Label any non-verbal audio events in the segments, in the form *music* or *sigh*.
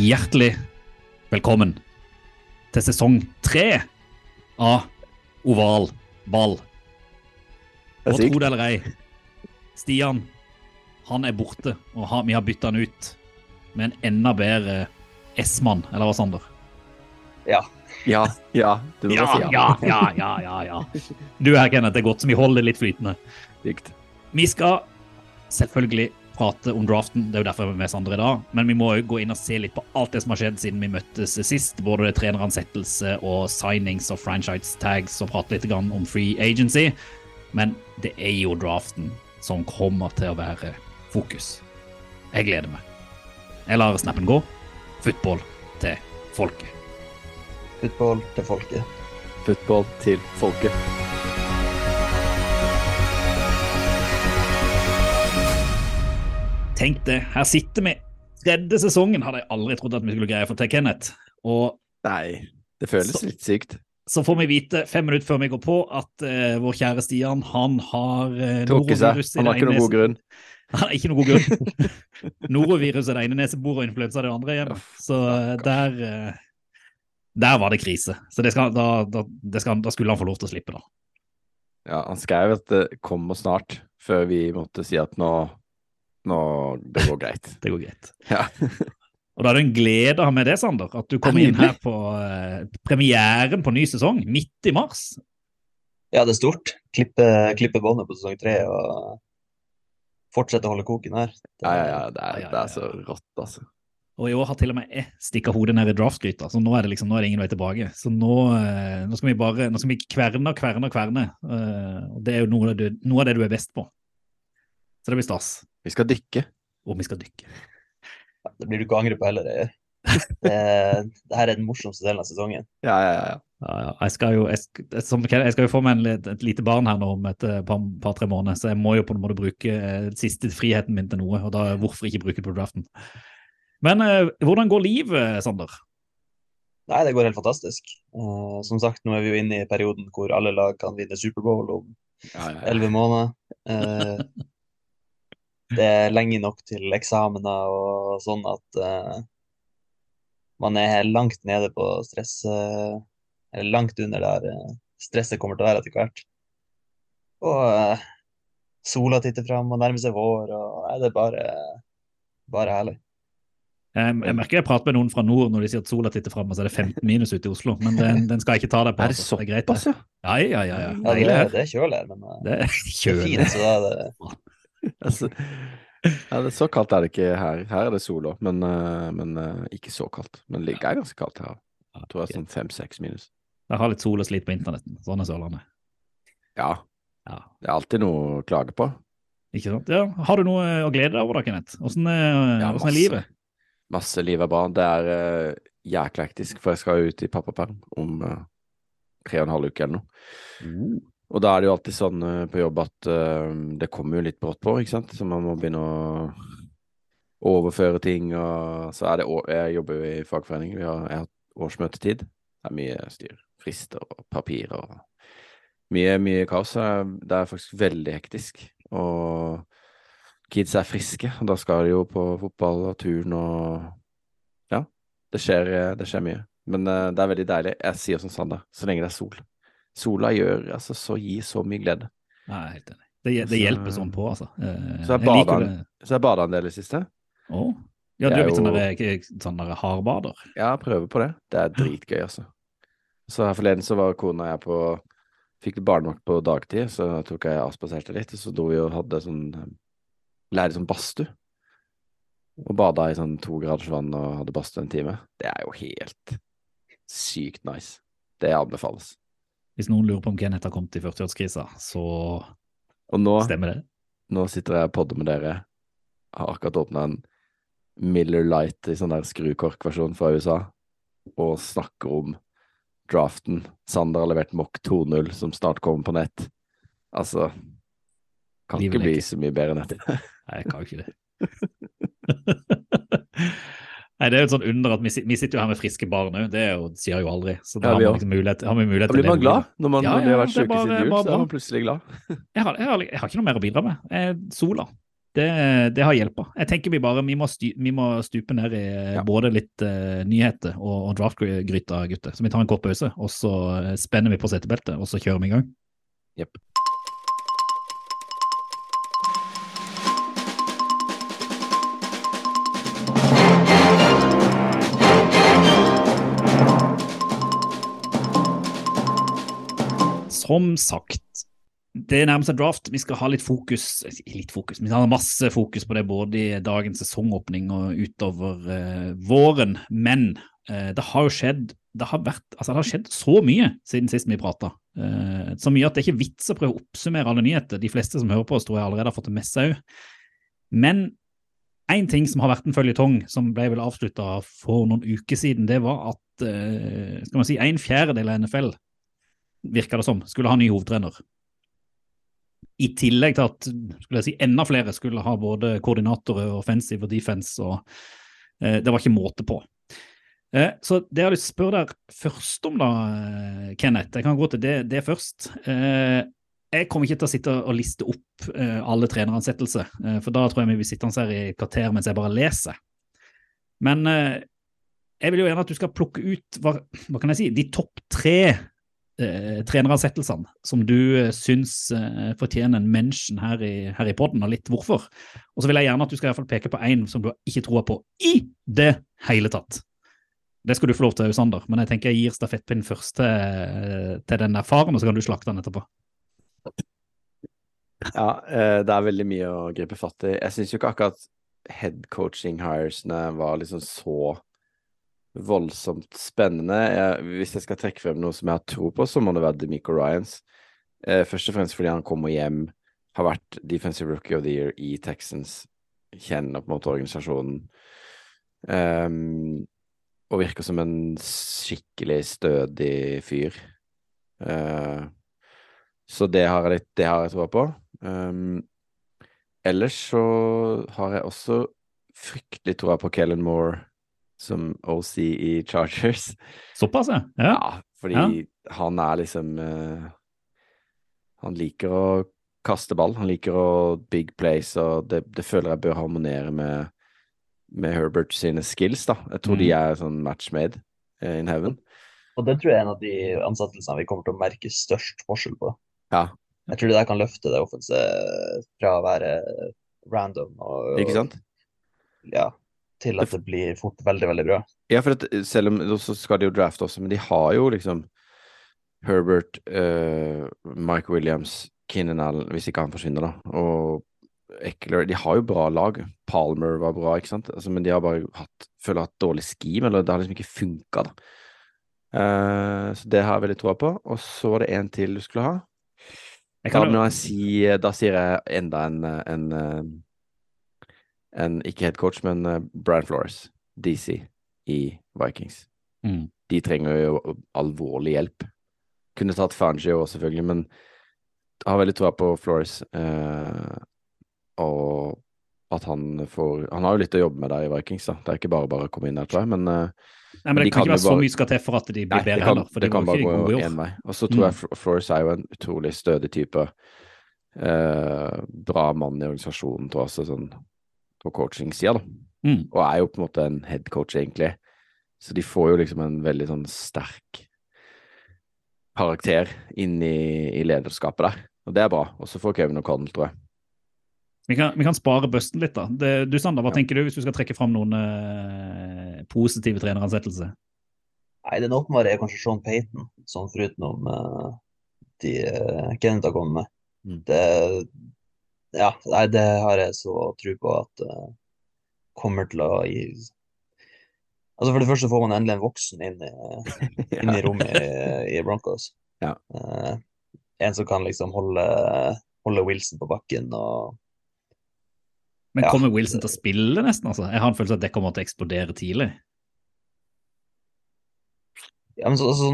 Hjertelig velkommen til sesong tre av Oval ball. Og tro det eller ei, Stian han er borte, og har, vi har bytta han ut med en enda bedre S-mann, eller hva, Sander? Ja, ja, du må Ja, si ja. ja, ja, ja, ja, ja. Du her, Kenneth, det er godt, så vi holder det litt flytende. Sykt. Vi skal selvfølgelig prate om draften, det er jo derfor vi er med Sander i dag. Men vi må òg gå inn og se litt på alt det som har skjedd siden vi møttes sist. Både det treneransettelse og signings og franchise tags, og prate litt grann om free agency. Men det er jo draften som kommer til å være fokus. Jeg gleder meg. Jeg lar snappen gå. Football til folket. Football til folket. Football til folket. Tenk det, her sitter vi. Tredje sesongen hadde jeg aldri trodd at vi skulle greie å få til, Kenneth. Og Nei, det føles Så- litt sykt. så får vi vite fem minutter før vi går på at uh, vår kjære Stian han har uh, seg. norovirus i Han har ikke noen god grunn. *laughs* Han har ikke noen god grunn. *laughs* Norovirus er det ene neseboret og influensa det andre igjen. Så uh, der uh, Der var det krise. Så det skal, da, da, det skal, da skulle han få lov til å slippe, da. Ja, han skrev at det kommer snart, før vi måtte si at nå, nå det går greit. *laughs* Det går greit. Ja. Og da er det en glede å ha med det, Sander. At du kommer inn her på uh, premieren på ny sesong, midt i mars. Ja, det er stort. Klippe, klippe båndet på sesong tre og fortsette å holde koken her. Det, Ja, ja, ja, det er, Ja, ja, det er så rått, altså. Og i år har til og med jeg stikka hodet ned i draftgryta, så nå er det liksom, nå er det ingen vei tilbake. Så nå, eh, nå skal vi bare nå skal vi kverne og kverne og kverne. eh, og det er jo noe av, det, noe av det du er best på. Så det blir stas. Vi skal dykke. Om vi skal dykke. det blir du ikke å angre på heller. Øyer. Det, *laughs* det her er den morsomste delen av sesongen. Ja, ja, ja. ja. Ja, ja. Jeg, skal jo, jeg, som, jeg skal jo få meg en, et lite barn her nå om et eh, par- par-tre måneder, så jeg må jo på en måte bruke eh, siste friheten min til noe. Og da hvorfor ikke bruke det på draften? Men eh, hvordan går livet, Sander? Nei, det går helt fantastisk. Uh, som sagt, nå er vi jo inne i perioden hvor alle lag kan vinne Superbowl om ja, ja, ja. elleve måneder. Eh, det er lenge nok til eksamener og sånn at uh, man er langt nede på stress eh, Eller langt under der eh, stresset kommer til å være etter hvert. Og sola titter fram og nærmer seg vår, og nei, det er bare, bare herlig. Jeg, jeg merker jeg prater med noen fra nord når de sier at sola titter fram, og så er det 15 minus ute i Oslo. Men den, den skal jeg ikke ta deg på. *laughs* Er det altså. greit, det. ja? Ja, ja, ja. ja. Ja, det, det er kjølig her, men Det er det er fint, så da er det *laughs* Altså, ja, det så kaldt er det ikke her. Her er det sol òg, men, eh, men eh, ikke så kaldt. Men det er ganske kaldt her. Jeg tror det er sånn fem-seks minus. Jeg har litt sol og slit på internetten. Sånn er Sørlandet. Ja, Ja, det er alltid noe å klage på. ikke sant? Ja. Har du noe å glede deg over da, Kenneth? Åssen er, Ja, er livet? Masse liv er bra. Det er uh, jækla hektisk, for jeg skal ut i pappaperm om uh, tre og en halv uke eller noe. Og da er det jo alltid sånn eh, på jobb at uh, det kommer jo litt brått på, ikke sant. Så man må begynne å overføre ting, og så er det Jeg jobber jo i fagforening, vi har, jeg har årsmøtetid. Det er mye styr. Frister og papirer og mye, mye kaos. Det er faktisk veldig hektisk. Og kids er friske, og da skal de jo på fotball og turn og Ja, det skjer, eh, det skjer mye. Men uh, det er veldig deilig. Jeg sier som Sander, så lenge det er sol. Sola gjør altså så gir så mye glede. Nei, er helt enig. Det, det Så- hjelper sånn på, altså. Eh, Så jeg bada en del i siste. Å? Ja, du er er blitt sånn ikke sånn hardbader. Ja, prøver på det. Det er dritgøy, altså. Så her forleden så var kona og jeg på Fikk barnevakt på dagtid, så tok jeg avspaserte litt, og så dro vi og hadde sånn Lærte sånn badstue. Og bada i sånn to graders vann og hadde badstue en time. Det er jo helt sykt nice. Det anbefales. Hvis noen lurer på om Kenneth har kommet i 40-årskrisa, så nå, stemmer det. nå sitter jeg og podder med dere har akkurat åpna en Miller Light i sånn der skrukorkversjon fra USA, og snakker om draften. Sander har levert Mock 2.0, som snart kommer på nett. Altså Kan Livet ikke bli ikke. så mye bedre enn dette. Nei, jeg kan ikke det. *laughs* *laughs* Nei, Det er jo et sånt under at vi, vi sitter jo her med friske barn òg, det jo, sier jo aldri. Så da Ja, har vi man liksom mulighet, har vi mulighet Da blir man glad når man Ja, når de har vært det syke bare- siden jul. bare Så er man plutselig glad. *laughs* Jeg har, jeg, har, jeg har ikke noe mer å bidra med. Eh, sola. Det, det har hjelpa. Jeg tenker vi bare vi må, stu, vi må stupe ned i eh, Ja. både litt eh, nyheter og, og draftgryta, gutter. Så vi tar en kort pause, og så eh, spenner vi på setebeltet, og så kjører vi i gang. Jepp. Som sagt, det nærmer seg draft. Vi skal ha litt fokus, litt fokus, vi skal ha masse fokus på det både i dagens sesongåpning og utover uh, våren. Men uh, det har jo skjedd det har, vært, altså det har skjedd så mye siden sist vi prata. Uh, så mye at det er ikke vits å prøve å oppsummere alle nyheter. De fleste som hører på oss, tror jeg allerede har fått det med seg òg. Men én ting som har vært en føljetong, som ble vel avslutta for noen uker siden, det var at eh, skal man si, en fjerdedel av NFL virka det som, skulle ha ny hovedtrener. I tillegg til at skulle jeg si, enda flere skulle ha både koordinatorer, offensive og defense, og eh, det var ikke måte på. Eh, så det jeg har lyst til å spørre deg først om, da, eh, Kenneth, jeg kan gå til det, det først. Eh, jeg kommer ikke til å sitte og liste opp eh, alle treneransettelser, eh, for da tror jeg vi vil sitte her i et kvarter mens jeg bare leser. Men jeg vil jo gjerne at du skal plukke ut hva, hva kan jeg si, de topp tre eh, treneransettelsene som du eh, syns eh, fortjener en mention her i, her i podden, og litt hvorfor. Og så vil jeg gjerne at du skal i hvert fall peke på én som du ikke tror på i det hele tatt. Det skal du få lov til, Sander, men jeg tenker jeg gir stafettpinnen først til, til den og så kan du slakte den etterpå. Ja, eh, det er veldig mye å gripe fatt i. Jeg syns jo ikke akkurat headcoaching hiresene var liksom så voldsomt spennende. Jeg, hvis jeg skal trekke frem noe som jeg har tro på, så må det være Demico Ryans. Eh, først og fremst fordi han kommer hjem, har vært defensive rookie of the year i Texans, kjenner på en måte organisasjonen. Um, og virker som en skikkelig stødig fyr. Uh, så det har jeg, det har på. Um, ellers så har jeg også fryktelig troa på Kellen Moore som OC i Chargers. Såpass, ja. ja. Ja, fordi han er liksom uh, Han liker å kaste ball, han liker å big place, og det, det føler jeg bør harmonere med, med Herbert sine skills, da. Jeg tror de Mm. er sånn match made uh, in heaven. Og det tror jeg er en av de ansettelsene vi kommer til å merke størst forskjell på. Ja, Jeg tror det der kan løfte det offensive fra å være random og, ikke sant? ja, til at det blir fort veldig, veldig bra. Ja, for at, selv om så skal de jo drafte også, men de har jo liksom Herbert, uh, Mike Williams, Kinnan Allen, hvis ikke han forsvinner, da, og Eckler De har jo bra lag. Palmer var bra, ikke sant, altså, men de har bare hatt, føler hatt dårlig scheme, eller det har liksom ikke funka, da. Uh, så det har jeg veldig troa på. Og så var det en til du skulle ha. Jeg Da, jo- jeg si, da sier jeg enda en, en, eh, en ikke head coach, men eh, Brian Flores, DC, i Vikings. mm. De trenger jo alvorlig hjelp. Kunne tatt Fangio òg, selvfølgelig, men har veldig troa på Flores. Eh, og at han får Han har jo litt å jobbe med der i Vikings, da. Det er ikke bare bare å komme inn der, tror jeg, men eh, Nei, men de det kan kan ikke være bare... så mye skal til for at de blir Nei, bedre det kan, heller. For det de kan bare gå én vei. Og så tror Mm. jeg Flores er jo en utrolig stødig type. Eh, bra mann i organisasjonen, tror jeg, også, sånn på coaching-sida, da. Mm. Og er jo på en måte en head coach, egentlig. Så de får jo liksom en veldig sånn sterk karakter inn i, i lederskapet der. Og det er bra. Og så får Kevin O'Connell, tror jeg. Vi kan, vi kan spare busten litt, da. Det, du Sander, hva Ja. tenker du hvis du skal trekke fram noen eh, positive treneransettelser? Nei, den åpenbare er kanskje Sean Payton, sånn foruten uh, de uh, Kenneth har kommet med. Mm. Det, ja, nei, det har jeg så tro på at uh, kommer til å gi Altså For det første får man endelig en voksen inn i, *laughs* inn i rommet i, i Broncos. Ja. Uh, en som kan liksom holde, holde Wilson på bakken og Men Ja. kommer Wilson til å spille nesten? altså? Jeg har en følelse at det kommer til å eksplodere tidlig. Ja, men så, så,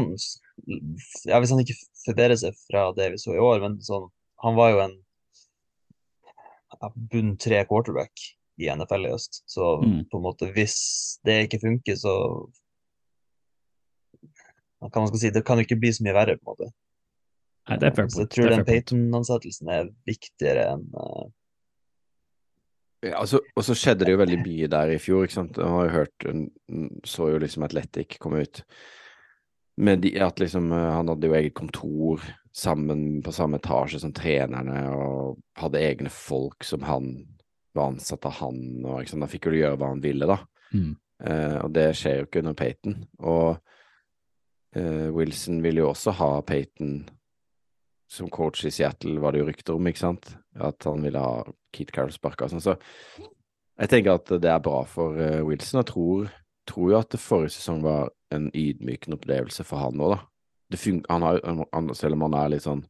ja, hvis han ikke forbedrer seg fra det vi så i år, men sånn, han var jo en ja, bunn tre quarterback i NFL i høst. Så Mm. på en måte, hvis det ikke funker, så hva kan man skal si, det kan jo ikke bli så mye verre, på en måte. Nei, det er fair Så jeg tror den point. Payton-ansettelsen er viktigere enn uh... Ja, altså, og så skjedde det jo veldig mye der i fjor, ikke sant. Jeg har jo hørt Så jo liksom Athletic komme ut med de, at liksom eh, Han hadde jo eget kontor sammen på samme etasje som trenerne, og hadde egne folk som han var ansatt av han, og liksom, da fikk jo gjøre hva han ville, da. Mm. Uh, og det skjer jo ikke under Payton. Og uh, Wilson ville jo også ha Payton som coach i Seattle, var det jo rykter om, ikke sant? At han ville ha Keith Carroll sparka og sånn. Så jeg tenker at det er bra for uh, Wilson. Jeg tror, tror jo at det forrige sesong var en ydmykende opplevelse for han òg, da. Det fun han har, han, selv om han er litt sånn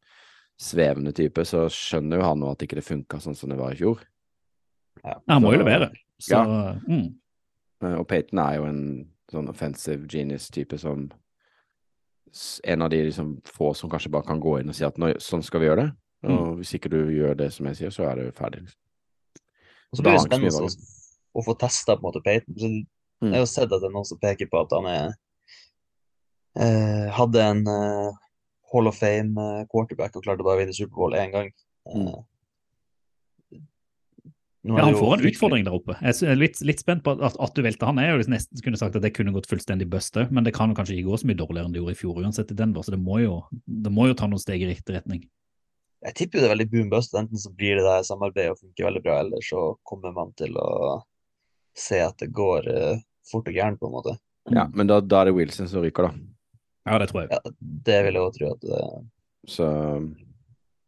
svevende type, så skjønner jo han nå at ikke det funka sånn som det var i fjor. ja. Han må jo levere. Så Ja. mm. Eh, Og Peyton er jo en sånn offensive genius-type som En av de liksom få som kanskje bare kan gå inn og si at nå, sånn skal vi gjøre det. Og hvis ikke du gjør det som jeg sier, så er det ferdig. liksom. Og så blir det ikke spennende å, å få testa på en måte Peyton. Mm. Jeg har jo sett at det er noen som peker på at han er hadde en eh, Hall of Fame eh, quarterback og klarte bare å vinne Superbowl én gang. Eh, er Ja, han får en utfordring der oppe. Jeg er litt, litt spent på at, at du velte han. Jeg liksom nesten kunne sagt at det kunne gått fullstendig bust òg, men det kan kanskje ikke gå så mye dårligere enn det gjorde i fjor uansett i Denver, så det må jo, det må jo ta noen steg i riktig retning. Jeg tipper jo det er veldig boom bust. Enten så blir det der samarbeidet og funker veldig bra, eller så kommer man til å se at det går eh, fort og gærent, på en måte. Ja, men da, da er det Wilson som ryker, da. Ja, det tror jeg. Ja, det vil jeg også tro at det, Så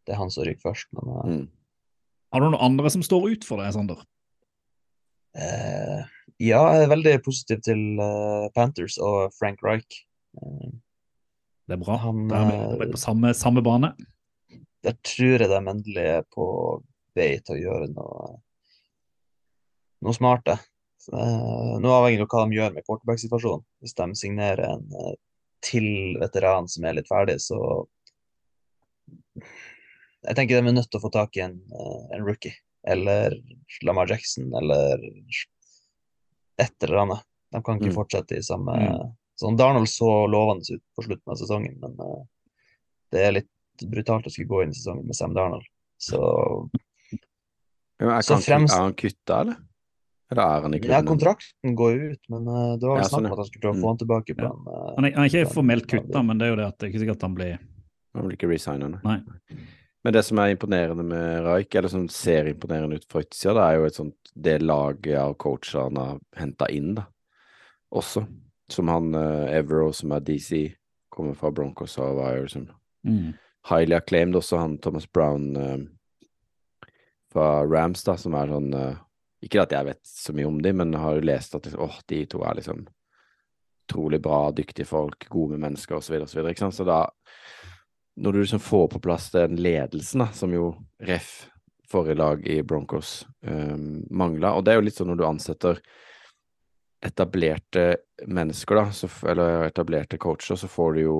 det er han som ryker først, men eh, mm. Har du noen andre som står ut for deg, Sander? Eh, ja, jeg er veldig positiv til uh, Panthers og Frank Reich. Eh, Det er bra. Han, Da er vi- på samme, samme bane. der tror jeg de endelig er på vei til å gjøre noe, noe smart. det. Eh, nå avhengig av hva de gjør med quarterback-situasjonen. Hvis de signerer en til veteran som er litt ferdig, så Jeg tenker de er nødt til å få tak i en, eh, en rookie. Eller Lamar Jackson, eller et eller annet. De kan ikke Mm. fortsette i samme Mm. Sånn Darnold så lovende ut på slutten av sesongen, men uh, det er litt brutalt å skulle gå inn i sesongen med Sam Darnold. Så Så fremst- er han kutta, eller? Eller er han i ja, kontrakten går ut, men eh, det var Ja, snakk sånn, om at han skulle prøve å få han tilbake på Ja. en eh, Han er, han er ikke formelt kutta, men det er jo det at det er ikke sikkert at han blir Han blir ikke resigna. Nei. Men det som er imponerende med Raik, eller som ser imponerende ut fra utsida, det er jo et sånt det laget av coacher han har henta inn, da. Også. Som han uh, Evero, som er DC, kommer fra Broncos, og var jo liksom mm. highly acclaimed. Også han Thomas Brown eh, fra Rams, da, som er sånn eh, Ikke at jeg vet så mye om dem, men har jo lest at liksom, åh, de to er liksom utrolig bra, dyktige folk, gode med mennesker osv. Så, videre, ikke sant? så da Når du liksom får på plass den ledelsen, da, som jo ref forrige lag i Broncos um, mangla, og det er jo litt sånn når du ansetter etablerte mennesker, da, så, eller etablerte coacher, så får du jo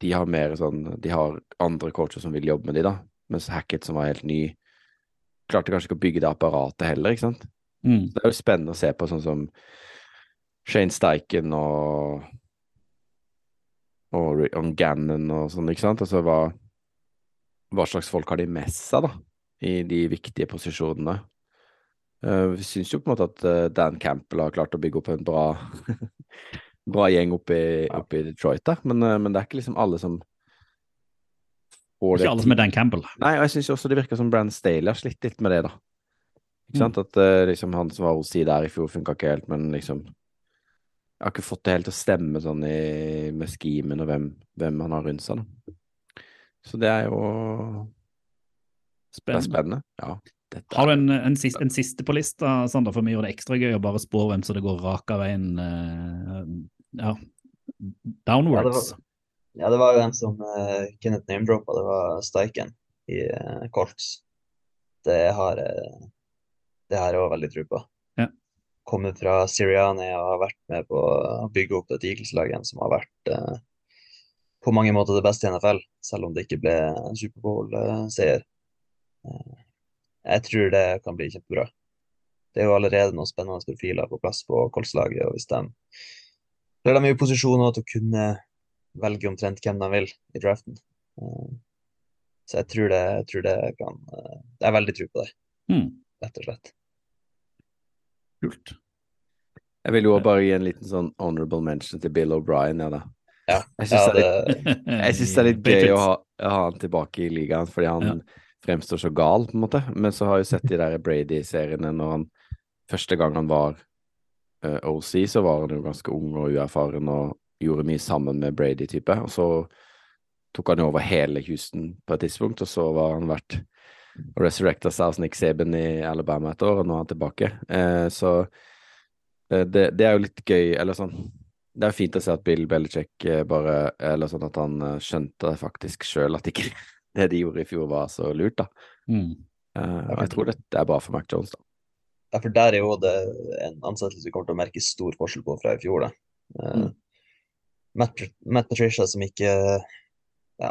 De har mer sånn De har andre coacher som vil jobbe med de, da. Mens Hackett, som var helt ny, klarte kanskje ikke å bygge det apparatet heller, ikke sant. Mm. Det er jo spennende å se på sånn som Shane Steichen og og, Rion Gannon og sånn, ikke sant. Altså hva, hva slags folk har de med seg, da, i de viktige posisjonene. Eh, vi syns jo på en måte at eh, Dan Campbell har klart å bygge opp en bra *laughs* bra gjeng oppe i, oppe i Detroit der, men, eh, men det er ikke liksom alle som Ikke alle som er Dan Campbell. Nei, og jeg syns også det virker som Brann Staley har slitt litt med det, da. Ikke Mm. sant? At uh, liksom han som var hos de der i fjor, funka ikke helt, men liksom Jeg har ikke fått det helt til å stemme sånn i, med skimen og hvem, hvem han har rundt seg, da. Så det er jo Det er Spennende. spennende. Ja. Dette Har du en, en, siste, en siste på lista, Sander, for vi gjør det ekstra gøy å bare spå hvem så det går raka veien uh, ja, downwards? Ja, det var jo en som uh, Kenneth name-droppa, det var Steichen i uh, Colts. Det har jeg det her òg veldig tro på. Ja. Kommer fra Siriani og har vært med på å bygge opp et Eagles-lag som har vært uh, på mange måter det beste i NFL, selv om det ikke ble Superbowl-seier. Uh, jeg tror det kan bli kjempebra. Det er jo allerede noen spennende profiler på plass på Colts-laget, og hvis de gjør dem i posisjon til å kunne velge omtrent hvem de vil i draften. Eh, Så jeg tror det, jeg tror det kan eh, Jeg er veldig tro på det, Mm, rett og slett. kult. Jeg vil jo bare gi en liten sånn honorable mention til Bill O'Brien, ja da. Ja, Jeg ja syns er det, det er litt gøy å ha, å ha han tilbake i ligaen, fordi han fremstår så gal, på en måte. Men så har jeg sett de der Brady-seriene når han Første gang han var uh, OC, så var han jo ganske ung og uerfaren og gjorde mye sammen med Brady-type. Og så tok han jo over hele Houston på et tidspunkt, og så var han vært og resurrecta seg hos Nick Saban i Alabama et år, og nå er han tilbake. Eh, så eh, det, det er jo litt gøy, eller sånn Det er fint å se at Bill Belichick eh, bare Eller sånn at han eh, skjønte faktisk sjøl at ikke *laughs* det de gjorde i fjor var så lurt, da. Mm. Eh, og jeg tror det er bra for Mac Jones, da. ja, for der er jo det en ansettelse vi kommer til å merke stor forskjell på fra i fjor. Da. Eh, Mm. Matt, Matt Patricia som ikke ja,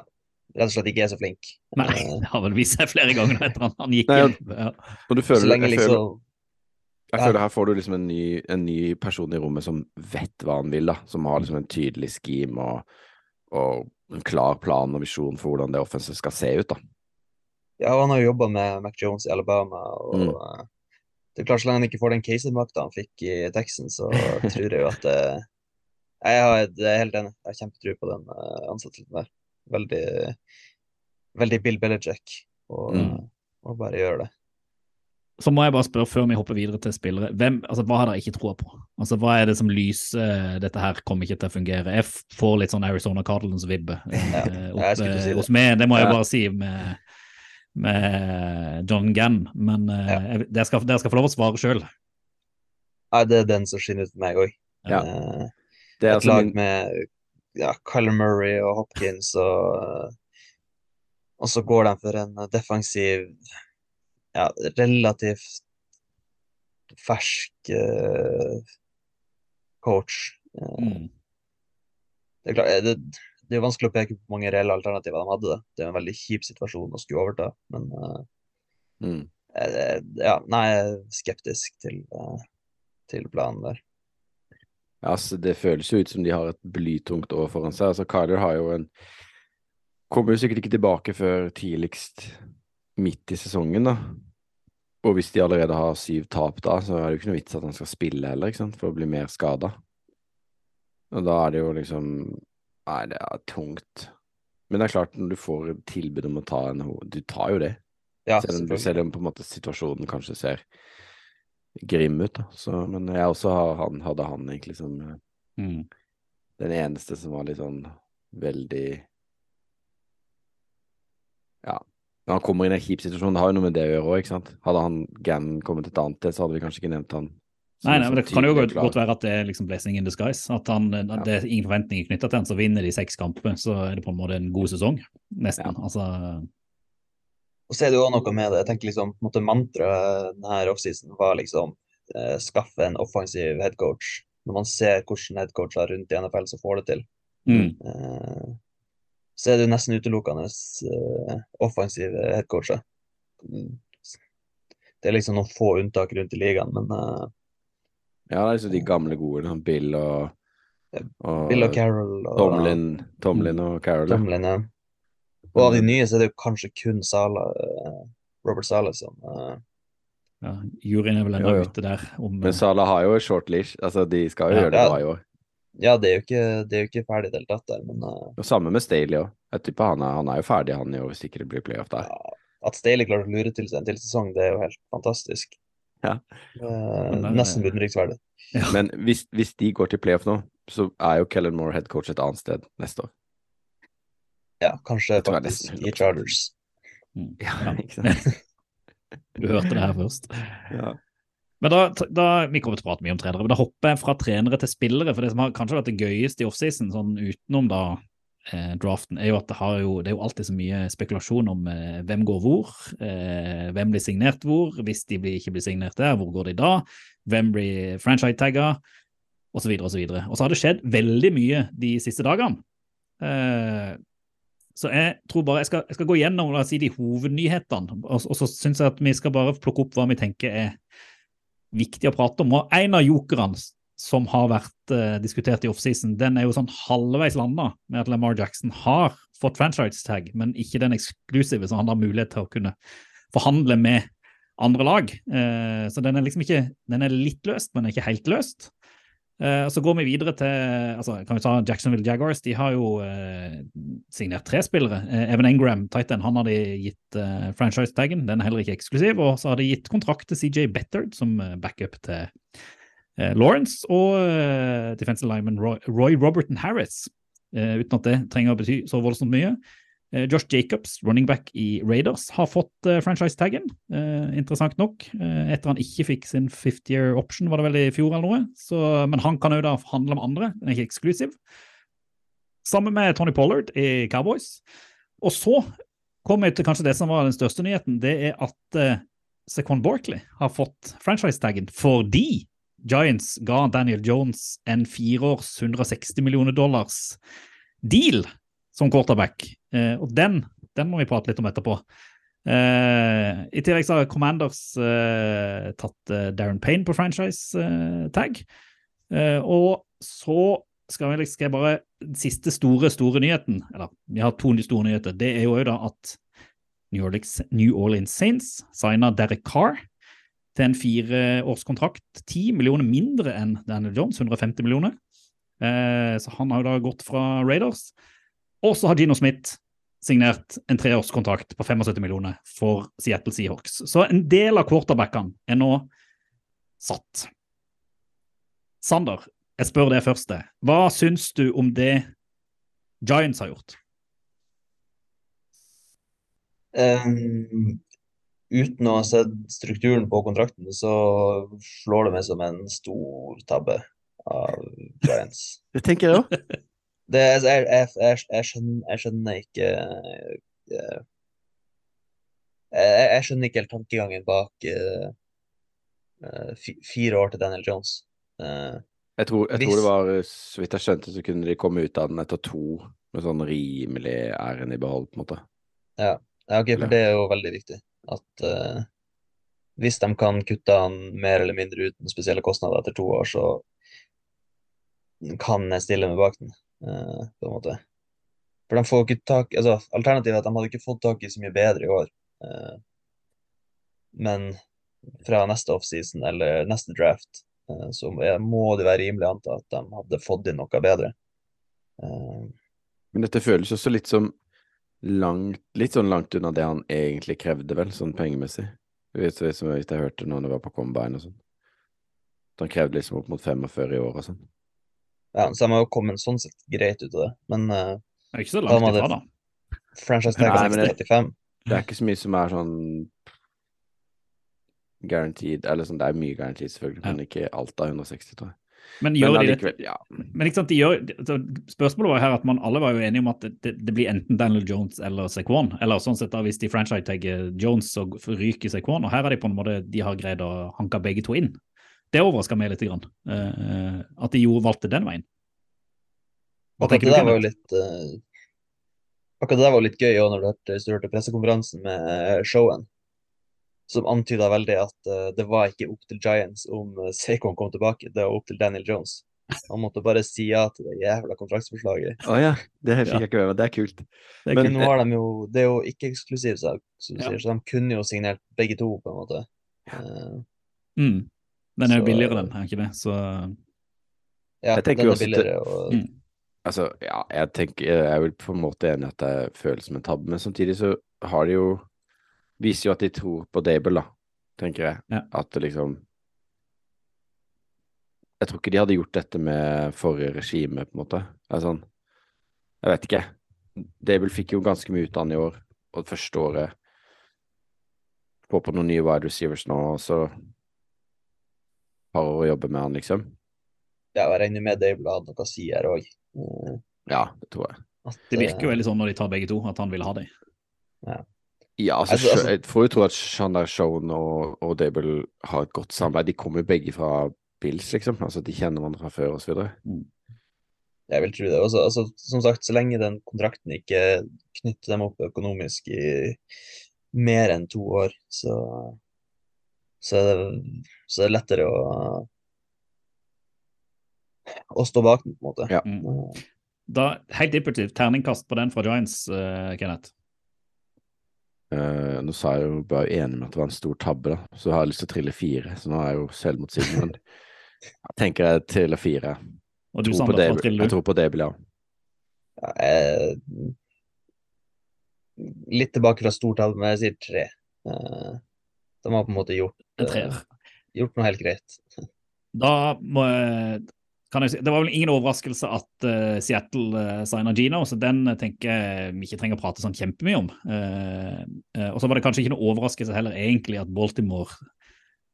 rett og slett ikke er så flink. Nei, Eh, det har vel vist seg flere ganger etter at han gikk Nei, inn. Ja. Du føler, så lenge liksom... jeg, føler, jeg føler her får du liksom en ny, en ny person i rommet som vet hva han vil, da. Som har liksom en tydelig scheme og, og en klar plan og visjon for hvordan det offensive skal se ut, da. Ja, han har jo jobba med Mac Jones i Alabama, og Mm. eh, det er klart så lenge han ikke får den casermakta han fikk i Texans, så tror jeg jo at det Jeg har- jeg er helt enig. Jeg har kjempetro på den eh, ansettelsen der. Veldig, veldig Bill Belichick å Mm. bare gjøre det. Så må jeg bare spørre før vi hopper videre til spillere, hvem, altså, hva har dere ikke troa på? Altså, Hva er det som lyser dette her kommer ikke til å fungere? Jeg får litt sånn Arizona Cardinals-vibbe *laughs* ja, eh, si det. hos meg, det må jeg Ja. bare si med, med John Gann. Men eh, Ja. jeg- dere, skal, dere skal få lov å svare sjøl. Ja, det er den som skinner ut for meg òg. Ja. Det er et altså lag med ja, Kyler Murray og Hopkins, og, og så går de for en defensiv, ja, relativt fersk uh, coach. Eh, Mm. Det er klart, det, det er vanskelig å peke på mange reelle alternativer de hadde. Det Det er en veldig kjip situasjon å skulle overta, men uh, mm. eh, ja, nei, jeg er skeptisk til, uh, til planen der. Altså, det føles jo ut som de har et blytungt år foran seg. Altså, Kyler har jo en Kommer jo sikkert ikke tilbake før tidligst midt i sesongen, da. Og hvis de allerede har syv tap da, så er det jo ikke noe vits at han skal spille heller, ikke sant, for å bli mer skada. Og da er det jo liksom Nei, det er tungt. Men det er klart, når du får tilbud om å ta en ho- Du tar jo det. Ja, Selv om, selv om på en måte situasjonen kanskje ser grim ut, da. Så, men jeg også han, hadde han egentlig som eh, Mm. den eneste som var litt sånn veldig Ja. Når han kommer inn i en kjip situasjon, det har jo noe med det å gjøre òg, ikke sant. Hadde han Gann kommet et annet sted, så hadde vi kanskje ikke nevnt han. Nei, nei, men Det kan jo godt, godt være at det er liksom blessing in disguise. At han, at det er ingen forventninger knytta til han, så vinner de seks kamper, så er det på en måte en god sesong. Nesten. Altså, Og så er det jo også noe med det. Jeg tenker liksom, på en måte Mantraet denne offseason var liksom eh, skaffe en offensiv headcoach. Når man ser hvordan headcoacher rundt i NFL som får det til, mm. eh, så er det jo nesten utelukkende eh, offensive headcoacher. Det er liksom noen få unntak rundt i ligaen, men eh, Ja, det er liksom de gamle gode, sånn Bill og, og Bill og Carroll og Tomlin, Tomlin og Carroll. Tomlin, ja. Og av de nye så er det jo kanskje kun Sala, eh, Robert Sala som uh... ja, juryen er vel ennå ute der om Men Sala har jo short leash, altså de skal jo Ja. gjøre det bra i år. Ja, det er jo ikke, det er jo ikke ferdig i det hele tatt der, men uh... Og samme med Staley òg. Han han er jo ferdig han i år hvis ikke det blir playoff der. Ja, at Staley klarer å lure til seg en til sesong, det er jo helt fantastisk. Ja. Uh, Men, eh, nesten beundringsverdig. Ja. Men hvis, hvis de går til playoff nå, så er jo Kellen Moore headcoach et annet sted neste år. Ja, kanskje faktisk i Chargers. Mm. Ja, *laughs* ikke *laughs* sant? Du hørte det her først. Ja. Men da, da, Vi kommer til å prate mye om trenere, men da hopper jeg fra trenere til spillere. For det som har kanskje vært det gøyeste i offseason, sånn utenom da eh, draften, er jo at det, har jo, det er jo alltid så mye spekulasjon om eh, hvem går hvor, eh, hvem blir signert hvor, hvis de blir, ikke blir signert der, hvor går de da, hvem blir franchise-tagga, osv. videre, Og så har det skjedd veldig mye de siste dagene. Så jeg tror bare jeg skal, jeg skal gå gjennom la oss si, de hovednyhetene, og, og så syns jeg at vi skal bare plukke opp hva vi tenker er viktig å prate om. Og en av jokerne som har vært uh, diskutert i offseason, den er jo sånn halvveis landa med at Lamar Jackson har fått franchise-tag, men ikke den eksklusive, så han har mulighet til å kunne forhandle med andre lag. Uh, så den er liksom ikke Den er litt løst, men ikke helt løst. Uh, så går vi videre til altså kan vi ta Jacksonville Jaguars. De har jo uh, signert tre spillere. Uh, Evan Engram, Titan, han har de gitt franchise-taggen. Den er heller ikke eksklusiv. Og så har de gitt kontrakt til CJ Bettard som backup til Lawrence. Og defensive lineman Roy, Roy Roberton Harris, uten at det trenger å bety så voldsomt mye. Eh, Josh Jacobs, running back i Raiders, har fått uh, franchise-taggen, uh, interessant nok. Uh, etter han ikke fikk sin 50-year option, var det vel i fjor eller noe. Så, men han kan jo da handle med andre, den er ikke eksklusiv. Sammen med Tony Pollard i Cowboys. Og så kommer vi til kanskje det som var den største nyheten. Det er at uh, Secon Borkley har fått franchise-taggen fordi Giants ga Daniel Jones en fireårs 160 millioner dollars deal som quarterback. Eh, og den, den, må vi prate litt om etterpå. Eh, I tillegg så har Commanders eh, tatt eh, Darren Payne på franchise-tag. Eh, og så skal, vi, skal bare Den siste store, store nyheten, eller vi har to store nyheter, det er jo da at New Orleans, New Orleans Saints signa Derek Carr til en fireårskontrakt. Ti millioner mindre enn Daniel Jones, 150 millioner. Eh, så han har jo da gått fra Raiders. Og så har Gino Smith signert en treårskontrakt på 75 millioner for Seattle Seahawks. Så en del av quarterbackene er nå satt. Sander, jeg spør deg først. Hva syns du om det Giants har gjort? Um, uten å ha sett strukturen på kontrakten, så slår det meg som en stor tabbe av Giants. Det tenker jeg òg. *laughs* Det, jeg, jeg, jeg, jeg, skjønner, jeg skjønner ikke uh, jeg, skjønner ikke helt tankegangen bak uh, fire år til Daniel Jones. Uh, jeg, tror, hvis... tror, det var, så vidt jeg skjønte, så kunne de komme ut av den etter to med sånn rimelig æren i behold, på en måte. Ja, ja ok, for det er jo veldig viktig. At hvis de kan kutte han mer eller mindre uten spesielle kostnader etter to år, så kan jeg stille meg bak den. Eh, på en måte. For de får ikke tak altså Alternativet er at de hadde ikke fått tak i så mye bedre i år. Eh, men fra neste offseason eller neste draft eh, så må det være rimelig å anta at de hadde fått inn noe bedre. Men dette føles også litt som langt, litt sånn langt unna det han egentlig krevde, vel, sånn pengemessig. Du vet, som jeg, jeg hørte når det var på Combine og sånn. Han krevde liksom opp mot 45 i år og sånn. Ja, så de har jo kommet sånn sett greit ut av det, men uh, Det er ikke så langt ifra, da. Franchise tag 35. Det er ikke så mye som er sånn guaranteed, eller sånn, det er mye guaranteed selvfølgelig, ja. men ikke alt av 160, tror jeg. Men gjør men, de det? Ja. Men ikke sant, de gjør, altså, spørsmålet var her at man alle var jo enige om at det, det blir enten Daniel Jones eller Sequan. Eller sånn sett da, hvis de franchise-tagger Jones, så ryker Sequan. Og her er de på en måte, de har greid å hanke begge to inn. Det overraska meg litt. Grann, uh, at de jo valgte den veien. Hva tenker du? Var litt, uh, akkurat det der var litt gøy òg, når du hørte, du hørte pressekonferansen med uh, showen. Som antyda veldig at det var ikke opp til Giants om uh, Saquon kom tilbake, det var opp til Daniel Jones. Han måtte bare si ja til det jævla kontraktsforslaget. Å oh, ja, det fikk jeg ikke med meg. Det er kult. Det er, Men nå har de jo, det er jo ikke eksklusivt, så, ja. så de kunne jo signert begge to, på en måte. Ja. Mm. Den er jo billigere, den, er ikke det? Så Ja, den er billigere. Og... Mm. Altså, ja, jeg tenker Jeg er vel på en måte enig i at det føles som en tabbe, men samtidig så har de jo Viser jo at de tror på Dable, da, tenker jeg. Ja. At det liksom Jeg tror ikke de hadde gjort dette med forrige regime, på en måte. Altså, jeg vet ikke. Dable fikk jo ganske mye ut av han i år, og det første året Få på noen nye wide receivers nå, og så par år å jobbe med han, liksom. Ja, jeg regner med Dable hadde noe å si her òg. Mm. Ja, det tror jeg. At, Det virker jo eh, veldig sånn når de tar begge to, at han vil ha dem. Ja, altså, Altså- altså- jeg får jo tro at Shandar Shone og, og Dable har et godt samarbeid. De kommer jo begge fra Bills, liksom. Altså, de kjenner hverandre fra før, og så videre. Jeg vil tro det. Også, altså, som sagt, så lenge den kontrakten ikke knytter dem opp økonomisk i mer enn to år, så, så, er, det, så er det lettere å, å stå bak den, på en måte. Ja. Mm. Eh, Da, helt impulsivt, terningkast på den fra Giants, uh, Kenneth. Uh, nå sa jeg jo bare enig med at det var en stor tabbe, da. Så har jeg lyst til å trille fire, så nå er jeg jo selvmotsigende. Men *laughs* jeg tenker jeg triller fire. Og du, Tror på Sander, hva Dable- du? jeg tror på Debil, ja. ja, jeg, litt tilbake fra stortall, men jeg sier tre. Eh, de har på en måte gjort, treer. gjort noe helt greit. Da må jeg kan jeg si, Det var vel ingen overraskelse at uh, Seattle uh, signa Gino, så den tenker jeg vi ikke trenger å prate sånn kjempemye om. Uh, uh, og så var det kanskje ikke noe overraskelse heller egentlig at Baltimore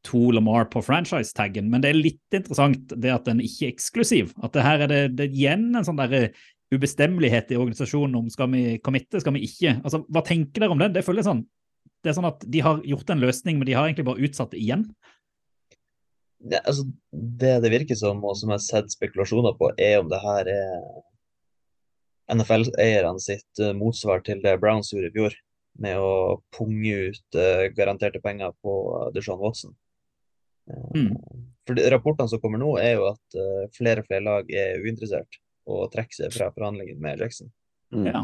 to Lamar på franchise-taggen, men det er litt interessant det at den ikke er eksklusiv. At det her er det, det er igjen en sånn der ubestemmelighet i organisasjonen om skal vi committe, skal vi ikke. Altså, Hva tenker dere om det? Det føles sånn det er sånn at De har gjort en løsning, men de har egentlig bare utsatt det igjen. Ja, altså, det det virker som, og som jeg har sett spekulasjoner på, er om det her er NFL-eierne sitt eh, motsvar til det Browns gjorde i fjor, med å punge ut uh, garanterte penger på Deshaun Watson. Eh, Mm. For de, Rapportene som kommer nå, er jo at uh, flere og flere lag er uinteressert og trekker seg fra forhandlingene med Jackson. Mm. Ja.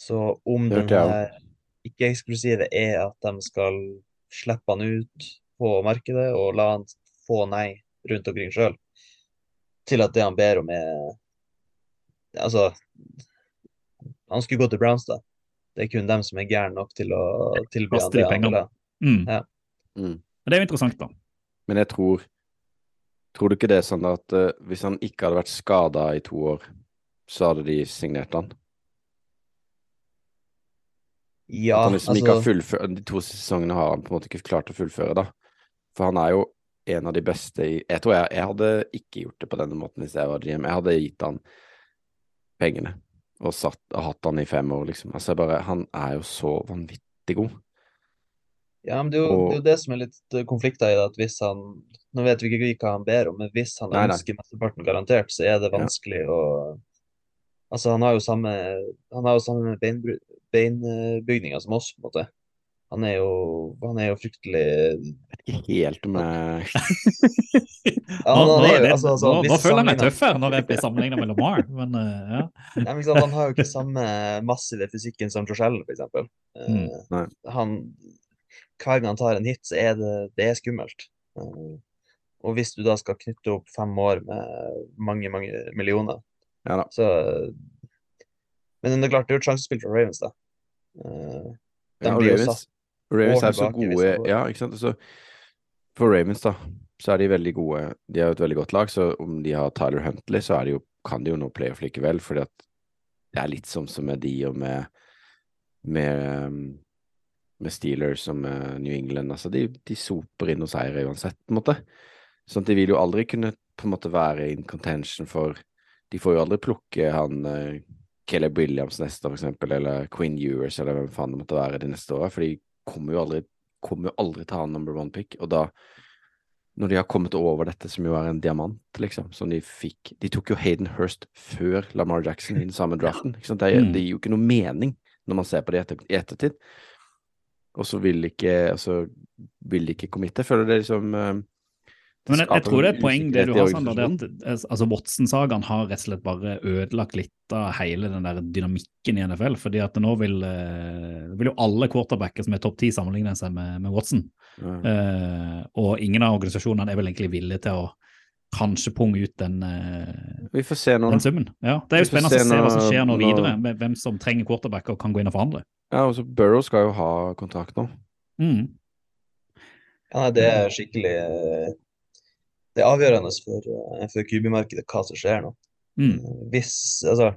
Så om Det den hørte jeg her ikke-eksklusive er at de skal slippe han ut på markedet og la han få nei rundt omkring sjøl, til at det han ber om er Altså, han skulle gå til Browns, da. Det er kun dem som er gærne nok til å tilby han det han vil ha. Mm. Ja. Mm. Men Det er jo interessant, da. Men jeg tror Tror du ikke det er sånn at uh, hvis han ikke hadde vært skada i to år, så hadde de signert han? Ja, At han liksom ikke har altså fullført De to sesongene har han på en måte ikke klart å fullføre, da. For han er jo en av de beste i Jeg tror jeg, jeg hadde ikke gjort det på denne måten hvis jeg var GM. Jeg hadde gitt han pengene og, satt, og hatt han i fem år, liksom. Altså, bare Han er jo så vanvittig god. Ja, men det er, jo, det er jo det som er litt eh, konflikter i det, at hvis han Nå vet vi ikke hva han ber om, men hvis han Nei, nei. ønsker mesteparten garantert, så er det Ja. vanskelig å Altså, han har jo samme Han har jo samme beinbygninger som oss, på en måte. Han er jo Han er jo fryktelig Ikke helt jeg Ja, han- nå, han jo- det, altså, altså, nå, nå føler jeg meg tøffere når jeg blir sammenlignet med Lamar, men uh, ja. Nei, men sant, Han har jo ikke samme massive fysikken som Josh f.eks. Eh, Mm, nei. han, hver gang han tar en hit, så er det, det er skummelt. Eh, og hvis du da skal knytte opp fem år med mange, mange millioner, Ja så Men det er klart, det jo et sjansespill fra Ravens, da. Eh, Ja, og Ravens, Ravens er så gode. Ja, ikke sant. Så for Ravens, da, så er de veldig gode. De har jo et veldig godt lag, så om de har Tyler Huntley, så de jo, kan de jo nå playoff likevel, fordi at det er litt sånn som med de og med med, med Steelers og med New England. Altså, de, de soper inn noen seire uansett, på en måte. Sånn at de vil jo aldri kunne på en måte være in contention for De får jo aldri plukke han uh, Caleb Williams neste år, eksempel, eller Quinn Ewers, eller hvem faen det måtte være de neste åra, for de kommer jo aldri kommer jo aldri til å ha number one pick, og da når de har kommet over dette, som jo er en diamant, liksom, som de fikk De tok jo Hayden Hurst før Lamar Jackson i den samme draften. Ikke sant? Det, det gir jo ikke noe mening når man ser på det etter, i ettertid. Og så vil de ikke altså, vil de ikke committe. Føler det liksom eh, det Men jeg, jeg tror det er et poeng det du har, Sander. Det at, eh, altså Watson-sagaen har rett og slett bare ødelagt litt av hele den der dynamikken i NFL. fordi at nå vil, eh, vil jo alle quarterbacker som er topp ti, sammenligne seg med, med Watson. Mm. Uh, og ingen av organisasjonene er vel egentlig villige til å kanskje punge ut den, uh, Vi får se nå, den summen. Ja, Det er jo spennende se å se hva som skjer nå videre, med hvem som trenger quarterbacker og kan gå inn og forhandle. Ja, og så Burrow skal jo ha kontrakt nå. Mm. Ja, det er skikkelig Det er avgjørende for, eh, for QB-markedet hva som skjer nå. Mm. Hvis Altså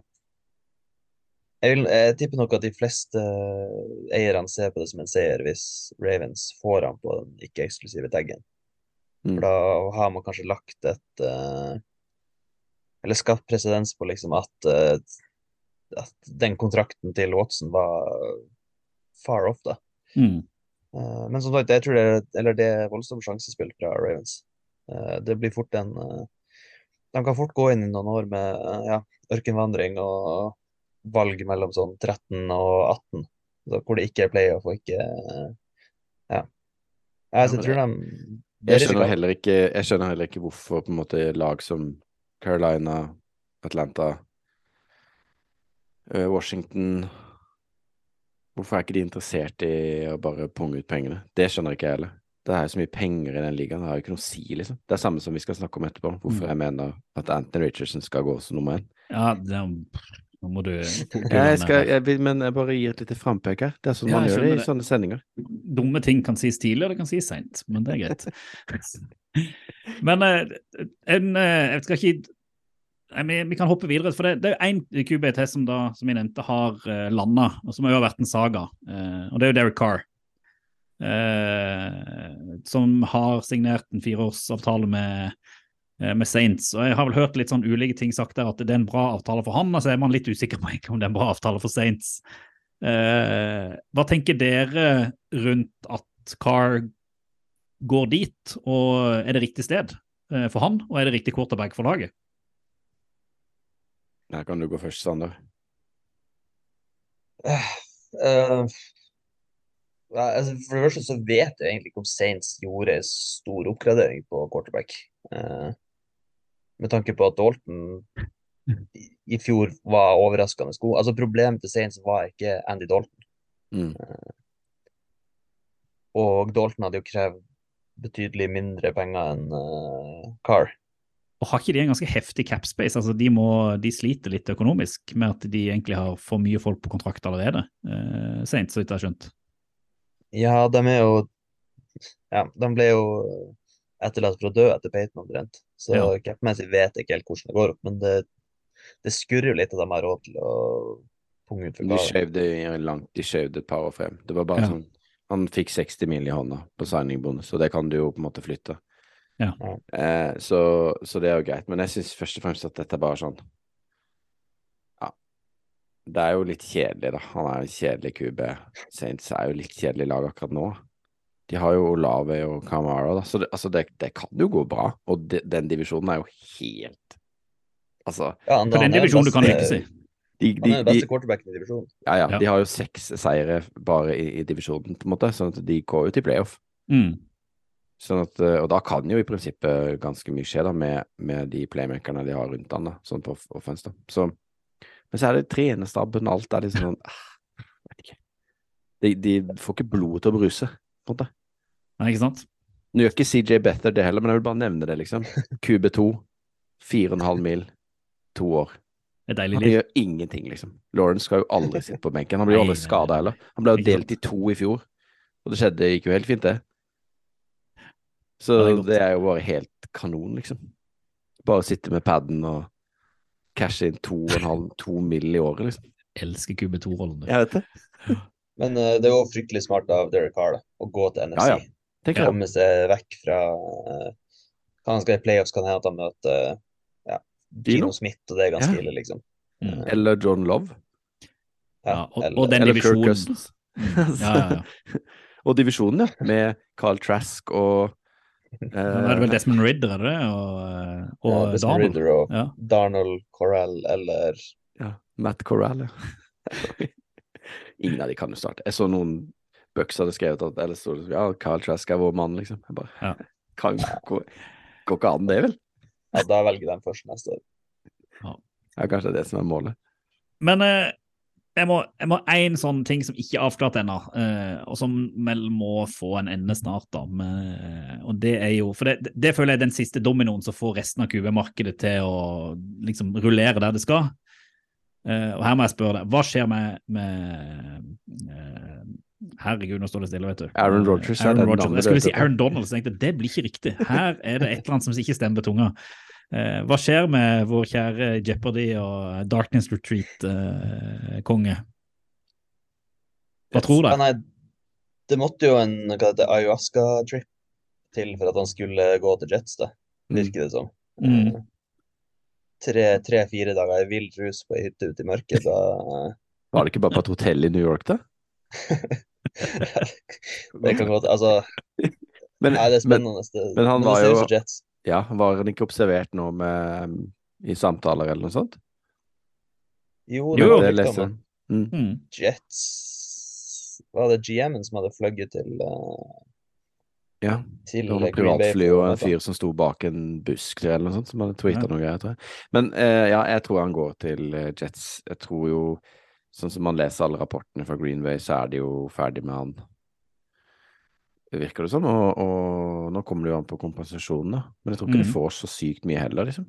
jeg, vil, jeg tipper nok at de fleste eierne ser på det som en seier hvis Ravens får han på den ikke-eksklusive taggen. Mm. For da har man kanskje lagt et uh, Eller skapt presedens på liksom at uh, at den kontrakten til Watson var far off, da. Mm. Uh, men som sagt, jeg tror det er, eller det er voldsomt sjansespill fra Ravens. Eh, det blir fort en eh, De kan fort gå inn i noen år med eh, ja, ørkenvandring og valg mellom sånn 13 og 18, så hvor det ikke er playoff og ikke Ja. Jeg, så jeg tror de Jeg skjønner, heller ikke, jeg skjønner heller ikke hvorfor på en måte lag som Carolina, Atlanta, Washington Hvorfor er ikke de interessert i å bare punge ut pengene? Det skjønner ikke jeg heller. Det er jo så mye penger i den ligaen, det har jo ikke noe å si, liksom. Det er samme som vi skal snakke om etterpå, hvorfor Mm. jeg mener at Anthony Richardson skal gå som nummer én. Ja, det, nå må du Jeg skal, jeg, men jeg bare gir et lite frampek her. Det er sånn Ja, man gjør det i det. sånne sendinger. Dumme ting kan sies tidlig, og det kan sies seint, men det er greit. *laughs* Men eh, en, eh, jeg skal ikke vi, vi kan hoppe videre, for det, det er én QBT som, da, som jeg nevnte har uh, landa, og som har vært en saga. Uh, og det er jo Derek Carr. Eh, som har signert en fireårsavtale med, eh, med Saints. Og jeg har vel hørt litt sånn ulike ting sagt der, at det er en bra avtale for han, og så er man litt usikker på om det er en bra avtale for Saints. Eh, hva tenker dere rundt at Carr går dit, og er det riktig sted eh, for han, og er det riktig quarterback for laget? Her kan du gå først, Sander. Uh, ja, altså, for det første så vet jeg egentlig ikke om Saints gjorde en stor oppgradering på quarterback. Eh, med tanke på at Dalton i, i fjor var overraskende god. Altså Problemet til Saints var ikke Andy Dalton. Mm. Og Dalton hadde jo krevd betydelig mindre penger enn uh, Carr. Og har ikke de en ganske heftig capspace? Altså, de, må, de sliter litt økonomisk med at de egentlig har for mye folk på kontrakt allerede. Eh, Saints, så vidt jeg har skjønt. Ja, de er jo Ja, de ble jo etterlatt for å dø etter Peyton omtrent. Så Ja. capmessig vet jeg ikke helt hvordan det går opp, men det, det skurrer jo litt at de har råd til å punge ut for De gave. de skjøvde et par år frem. Det var bare Ja. sånn Han fikk 60 mil i hånda på signingbonus, og det kan du jo på en måte flytte. Ja. Eh, så, så det er jo greit. Men jeg syns først og fremst at dette er bare sånn. Det er jo litt kjedelig, da. Han er en kjedelig QB. Saints er jo litt kjedelig lag akkurat nå. De har jo Olave og Camara, da. Så det, altså det, det kan jo gå bra. Og de, den divisjonen er jo helt Altså Ja, han, For den divisjonen du kan lykkes i. de, Han er den beste quarterbacken i divisjonen. ja, ja, Ja. de har jo seks seire bare i, i divisjonen, på en måte, sånn at de går jo til playoff. Mm. Sånn at, eh, og da kan jo i prinsippet ganske mye skje da med, med de playmakerne de har rundt han, da, sånn på off- offense. da. Så, men så er det trenerstaben, alt er liksom sånn ah, vet ikke. De, de får ikke blodet til å bruse, på en måte. Nei, ikke sant? Nå gjør ikke CJ Better det heller, men jeg vil bare nevne det, liksom. *laughs* QB2, 4,5 mil, to år. Han gjør ingenting, liksom. Lawrence skal jo aldri sitte på benken. Han blir jo aldri skada heller. Han ble jo delt i to i fjor, og det skjedde gikk jo helt fint, det. Så det det er jo bare helt kanon, liksom. Bare sitte med paden og cashe inn to og en halv, to mill. i året, liksom. Elsker QB2-rollen. Jeg vet det. Men uh, det er jo fryktelig smart av Derek Carr å gå til NFC. Ja, ja. Komme seg vekk fra uh, han skal i playoffs, kan hende at han møter ja, Dino? Gino Smith, og det er ganske Ja. ille, liksom. Mm. Eller John Love. Ja, og, eller- og den Eller Kirk divisjonen. Cousins. Mm. Ja, ja, ja. *laughs* Og divisjonen, ja. Med Carl Trask og Nå er det vel Desmond Ridder, er det det? Og, eh, og ja, Desmond Darnold. Ridder og Ja. Darnold Corell eller ja, Matt Corell, ja. *laughs* Ingen av de kan jo starte. Jeg så noen Bucks hadde skrevet at eller så, ja, Carl Trask er vår mann, liksom. Jeg bare, Ja. kan går, går ikke an, det, vel? Ja, da velger de først neste år. Ja, kanskje det er det som er målet. Men eh, jeg må jeg må én sånn ting som ikke er avklart ennå, eh, og som vel må få en ende snart. da. Men, og det er jo, For det, det føler jeg er den siste dominoen som får resten av QB-markedet til å liksom rullere der det skal. Eh, og her må jeg spørre deg, hva skjer med, med eh, Herregud, nå står det stille, vet du. Aaron Rodgers, Aaron er Rodgers. Jeg skulle si Aaron Donald, så tenkte det blir ikke riktig. Her er det et eller annet som ikke stemmer på tunga. Eh, hva skjer med vår kjære Jeopardy og Darkness Retreat-konge? hva tror du? Nei, det måtte jo en hva heter ayahuasca-trip til for at han skulle gå til Jets, da, Mm. virker det som. Mm. Eh, tre-fire dager i vill rus på ei hytte ute i mørket, da Var det ikke bare på et hotell i New York, da? *laughs* Det kan godt Altså, Men, nei, det er spennende. Men, men han var jo-. Ja, var han ikke observert nå med, i samtaler eller noe sånt? Jo, Jo, det var det jeg. Mm. Jets Var det GM-en som hadde fløyet til, uh, Ja. til Det var noe privatfly og en fyr som sto bak en busk eller noe sånt, som hadde tweeta Ja. noe greier, tror jeg. Men uh, ja, jeg tror han går til uh, Jets. Jeg tror jo, sånn som man leser alle rapportene fra Green Bay, så er de jo ferdig med han. Det virker det som, og, og nå kommer det jo an på kompensasjonen, da. Men jeg tror ikke mm. de får så sykt mye heller, liksom.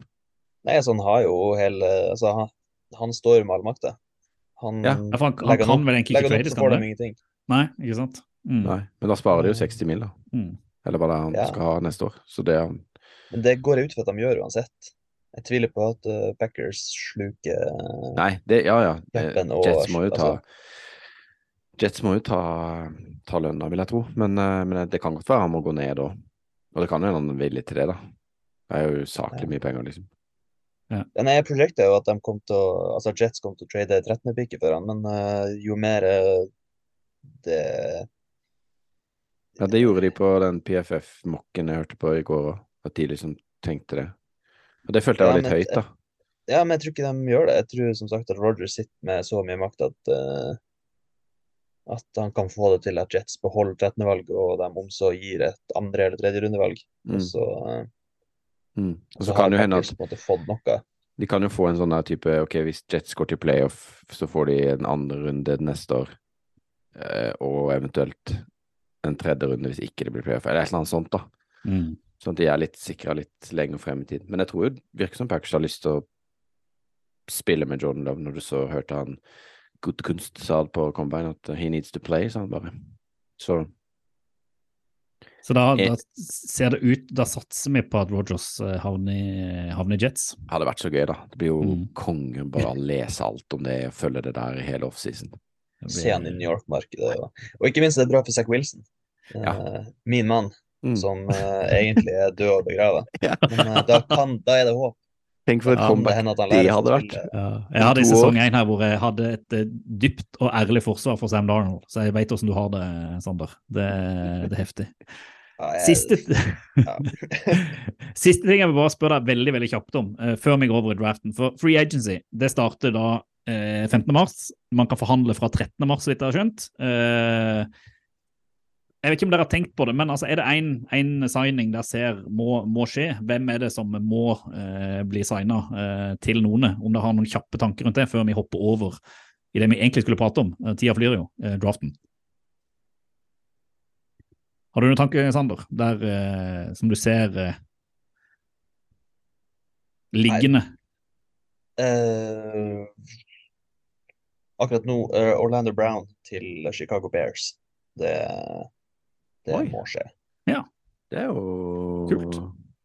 Nei, altså, han har jo hele Altså, han, han står med all makta. Han, Ja, for han, han kan opp- vel egentlig ikke han trades, så kan han det? Nei, ikke sant? Mm. Nei. Men da sparer de jo 60 mil, da. Mm. Eller hva det er han Ja. skal ha neste år. Så det Men det går jeg ut fra at de gjør uansett. Jeg tviler på at eh, Packers sluker Nei, det Ja, ja. Eh, Jets må jo ta altså- Jets må jo ta, ta lønna, vil jeg tro. Men, eh, men det kan godt være han må gå ned òg. Og det kan jo hende han er villig til det, da. Det er jo saklig mye penger, liksom. Ja, nei, Prosjektet er jo at de kom til å, altså Jets kom til å trade 13. picket for han, men uh, jo mer uh, det Ja, det gjorde de på den PFF-mokken jeg hørte på i går òg, at de liksom tenkte det. Og det følte jeg var litt men høyt, da. Ja, men jeg tror ikke de gjør det. Jeg tror som sagt at Roger sitter med så mye makt at eh, at han kan få det til at Jets beholder 13. valg, og de om så gir et andre- eller tredje rundevalg. Mm. Og så, eh, Mm. Og så kan jo hende at på en måte fått noe. de kan jo få en sånn type Ok, hvis Jets går til playoff, så får de en andre runde neste år, eh, og eventuelt en tredje runde hvis ikke det blir playoff, eller et eller annet sånt, da. Mm. Sånn at de er litt sikra litt lenger frem i tid. Men jeg tror jo virker som Packers har lyst til å spille med Jordan Love, når du så hørte han Gudkunst sa på Combine, at he needs to play, sa han bare. Så Så da, Eh. da ser det ut Da satser vi på at Rogers eh, havner, i- havner Jets. hadde vært så gøy, da. Det blir jo Mm. konge bare å lese alt om det og følge det der hele offseason. Se han i New York-markedet. Og, og ikke minst det er bra for Zack Wilson. Eh, Ja. Min mann, Mm. som uh, egentlig er død og begrava. *laughs* Ja. Men uh, da, kan, da er det håp. Tenk for et det comeback han det hadde vært. Ja. Jeg hadde i sesong én her hvor jeg hadde et eh, dypt og ærlig forsvar for Sam Darnold, så jeg vet hvordan du har det, Sander. Det, det er heftig. Ja, jeg- Siste, *laughs* ja. *laughs* Siste ting jeg vil bare spørre deg veldig veldig kjapt om, eh, før vi går over i draften. For Free Agency det starter da eh, 15. mars. Man kan forhandle fra 13. mars, så vidt jeg har skjønt. Jeg vet ikke om dere har tenkt på det, men altså, er det én signing dere ser må, må skje? Hvem er det som må eh, bli signa eh, til noen? Om dere har noen kjappe tanker rundt det før vi hopper over i det vi egentlig skulle prate om. Eh, tida flyr jo, eh, draften. Har du noen tanker, Sander, der eh, som du ser eh, liggende? Uh, akkurat nå uh, Orlando Brown til Chicago Bears. Det, det Oi. må skje. Ja, Det er jo Kult.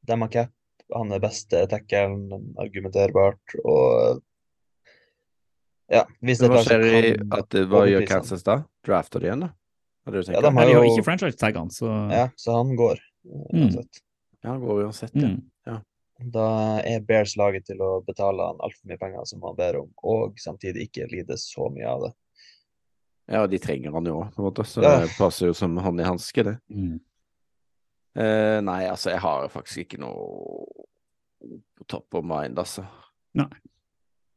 De har cap. Han er beste tacklen, argumenterbart. Og ja, hvis det Hva som skjer i kan at det, Hva gjør. Kansas da? Drafter de igjen, da? Ja, de har jo- ikke franchise-taggene, så Ja, så han går. uansett. Mm. Ja, han går uansett, ja. mm. Da er Bears laget til å betale han altfor mye penger som han ber om, og samtidig ikke lide så mye av det. Ja, de trenger han jo òg, på en måte, så Ja. det passer jo som hånd i hanske, det. Mm. Eh, nei, altså, jeg har faktisk ikke noe på top of mind, altså. Nei.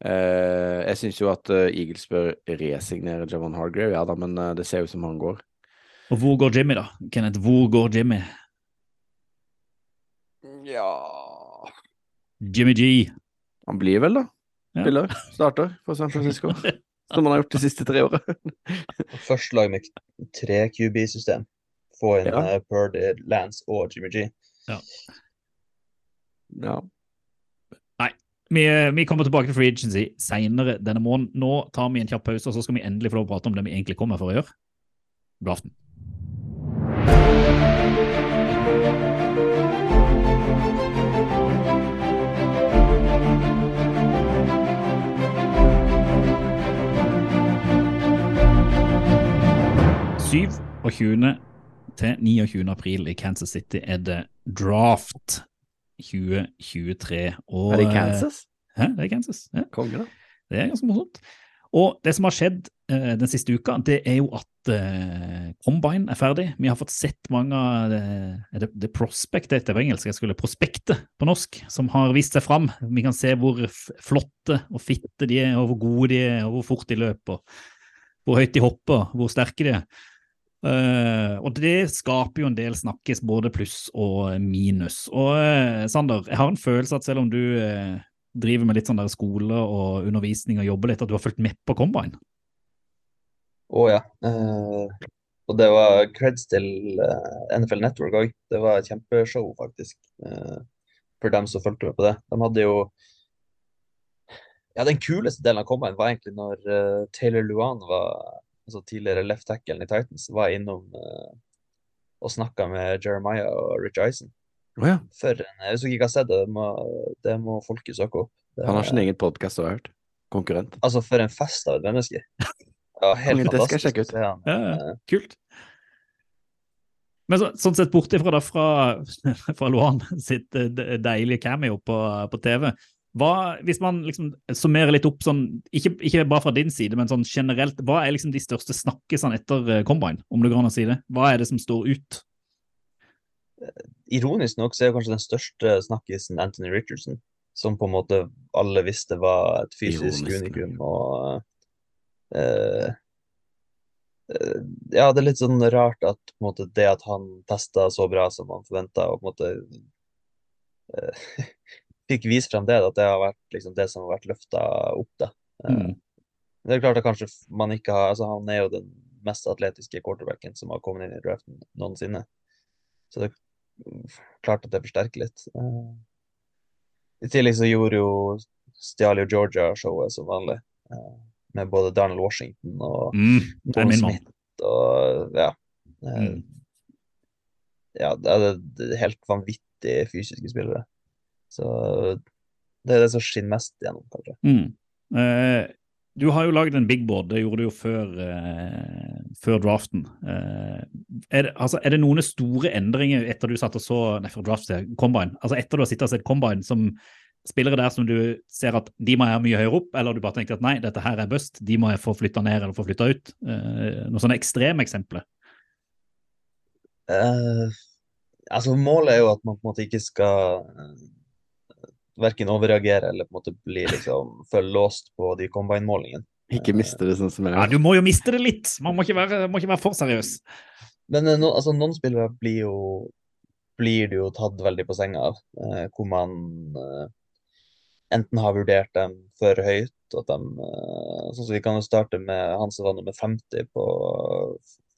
Eh, jeg syns jo at uh, Eagles bør resignere Javon Hargrave, ja da, men uh, det ser ut som han går. Og hvor går Jimmy, da? Kenneth, hvor går Jimmy? Ja Jimmy G. Han blir vel, da. Ja. Starter for San Francisco. *laughs* som man har gjort de siste tre årene. *laughs* Først lag med tre QB-system. Få inn ja. Eh, Purdy, Lance og Jimmy G. Ja. ja. Nei. Vi, vi, kommer tilbake til Free Agency senere denne måneden. Nå tar vi en kjapp pause, og så skal vi endelig få lov å prate om det vi egentlig kommer for å gjøre. God aften. 27. til 29. april i Kansas City er det draft 2023. Og, er det Kansas? Hæ, det er Kansas. Ja. Konge, da. Det er ganske morsomt. Og det som har skjedd eh, den siste uka, det er jo at eh, Combine er ferdig. Vi har fått sett mange av Er det, det Prospect det heter på engelsk? Jeg skulle Prospektet på norsk, som har vist seg fram. Vi kan se hvor flotte og fitte de er, og hvor gode de er, og hvor fort de løper. Hvor høyt de hopper, hvor sterke de er. Eh, og det skaper jo en del snakkes, både pluss og minus. Og uh, Sander, jeg har en følelse at selv om du uh, driver med litt sånn der skole og undervisning og jobber litt, at du har fulgt med på Combine? Å ja. Eh, og det var creds til NFL Network òg. Det var et kjempeshow, faktisk. for dem som fulgte med på det. De hadde jo Ja, den kuleste delen av Combine var egentlig når Taylor Luan, var, altså tidligere left tackle i Titans, var innom uh, og snakka med Jeremiah og Rich Eisen. Oh, ja. For Hvis dere ikke har sett det, det må, det må folket søke opp. Det, Han har sin egen podkast, har jeg hørt. Konkurrent. Altså, for en fest av et menneske. Ja, helt Det skal jeg fantastisk sjekke ut. Ja, ja. Eh, Kult. Men så, sånn sett bort ifra da fra, *laughs* fra Luan sitt eh, deilige cameo på, på TV, hva, hvis man liksom summerer litt opp sånn, ikke, ikke bare fra din side, men sånn generelt, hva er liksom de største snakkesene etter eh, Combine, om det går an å si det? Hva er det som står ut? ironisk nok så er kanskje den største snakkisen Anthony Richardson, som på en måte alle visste var et fysisk Ironisk, unikum. Og uh, uh, Ja, det er litt sånn rart at på en måte, det at han testa så bra som han forventa, og på en måte eh, *laughs* fikk vise frem det, at det har vært liksom, det som har vært løfta opp. da. Eh, Mm. Det er klart at kanskje man ikke har altså Han er jo den mest atletiske quarterbacken som har kommet inn i draften noensinne. Så det er klart at det forsterker litt. Eh, I tillegg så gjorde jo stjal jo Georgia-showet som vanlig. eh, Med både Darnell Washington og Mm, mann. Smith og ja. Mm. Ja, det er, helt vanvittig fysiske spillere. Så det er det som skinner mest gjennom, kanskje. Mm. Eh, du har jo lagd en big board, det gjorde du jo før, eh, før draften. Eh, er, det, altså, er det noen store endringer etter du satt og så Nei, for draft, Combine. Altså etter du har sittet og sett Combine, som spillere der som du ser at de må jeg ha mye høyere opp, eller du bare tenkte at nei, dette her er bust, de må jeg få flytta ned eller få flytta ut? Eh, noen sånne ekstremeksempler? Eh, altså Målet er jo at man på en måte ikke skal uh, verken overreagere eller på en måte bli liksom for låst på de combine-målingene. Ikke miste det sånn som jeg Ja, du må jo miste det litt! Man må ikke være, må ikke være for seriøs. Men eh, no, altså, noen spillere blir jo blir du jo tatt veldig på senga av, eh, hvor man eh, enten har vurdert dem for høyt, at de eh, sånn som Vi kan jo starte med han som var nummer 50 på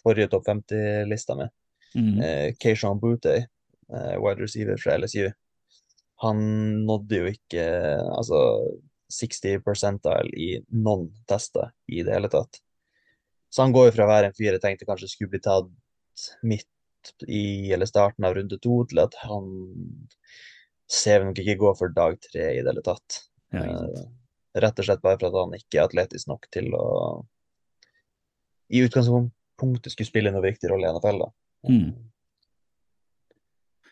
forrige topp 50-lista mi. Mm. eh, Keishon Butey, eh, wide receiver fra LSU, han nådde jo ikke altså 60 percentile i noen tester i det hele tatt. Så han går jo fra å være en fyr jeg tenkte kanskje skulle bli tatt midt i eller starten av runde to, til at han ser nok ikke gå for dag tre i det hele tatt. Ja. Eh, rett og slett bare for at han ikke er atletisk nok til å i utgangspunktet skulle spille noen viktig rolle i NFL. da. Mm.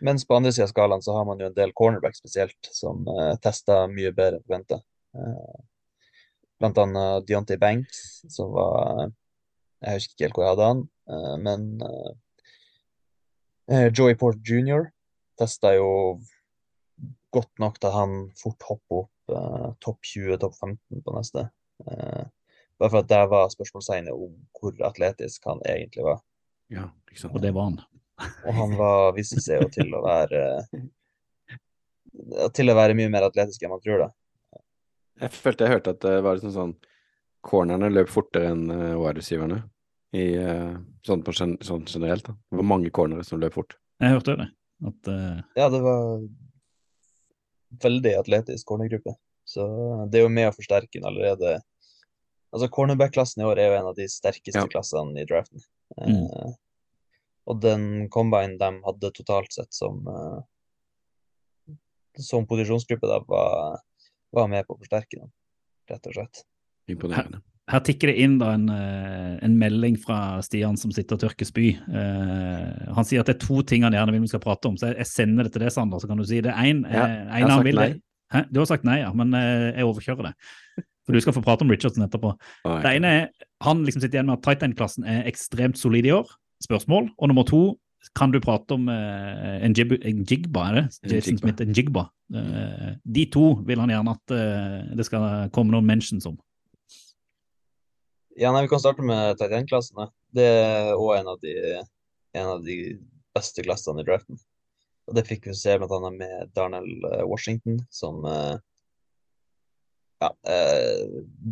Mens på andre sida av skalaen så har man jo en del cornerback spesielt, som uh, tester mye bedre enn forventa. blant annet Deontay Banks, som var Jeg husker ikke helt hvor jeg hadde han, uh, men eh, eh, Joey Port jr. testa jo godt nok til han fort hopper opp eh, topp 20, topp 15 på neste. Eh, bare for at der var spørsmålstegnet om hvor atletisk han egentlig var. Ja, ikke sant. Og det var han. Og han var, viste seg jo til å være eh, Til å være mye mer atletisk enn man tror, da. Jeg følte jeg hørte at det var liksom sånn Cornerne løp fortere enn uh, wide receiverne. Eh, sånn, sånn generelt. da. Det var mange cornere som løp fort. Jeg hørte det. At, uh... Ja, det var veldig atletisk cornergruppe. Så det er jo med å forsterke den allerede. Altså Cornerback-klassen i år er jo en av de sterkeste Ja. klassene i draften. Mm. Eh, og den combine de hadde totalt sett som eh, som posisjonsgruppe, da, var, var med på å forsterke dem, rett og slett. Imponerende. Her tikker det inn da en, eh, en melding fra Stian som sitter og tørker spy. Uh, han sier at det er to ting han gjerne vil vi skal prate om, så jeg, jeg sender det til deg, Sander, så kan du si det. Én Ja, eh, han sagt vil nei. Hæ? Du har sagt nei, ja, men eh, jeg overkjører det. For du skal få prate om Richardson etterpå. Nei, Det ene er han liksom sitter igjen med at tight end-klassen er ekstremt solid i år. Spørsmål. Og nummer to, kan du prate om uh, en, jib en jigba, er det? Jason. Smith, en jigba. Uh, de to vil han gjerne at uh, det skal komme noen mentions om. Ja, nei, Vi kan starte med Titan-klassene. Det er òg en, en av de beste klassene i draften. Og Det fikk vi se bl.a. med Darnell Washington, som Ja,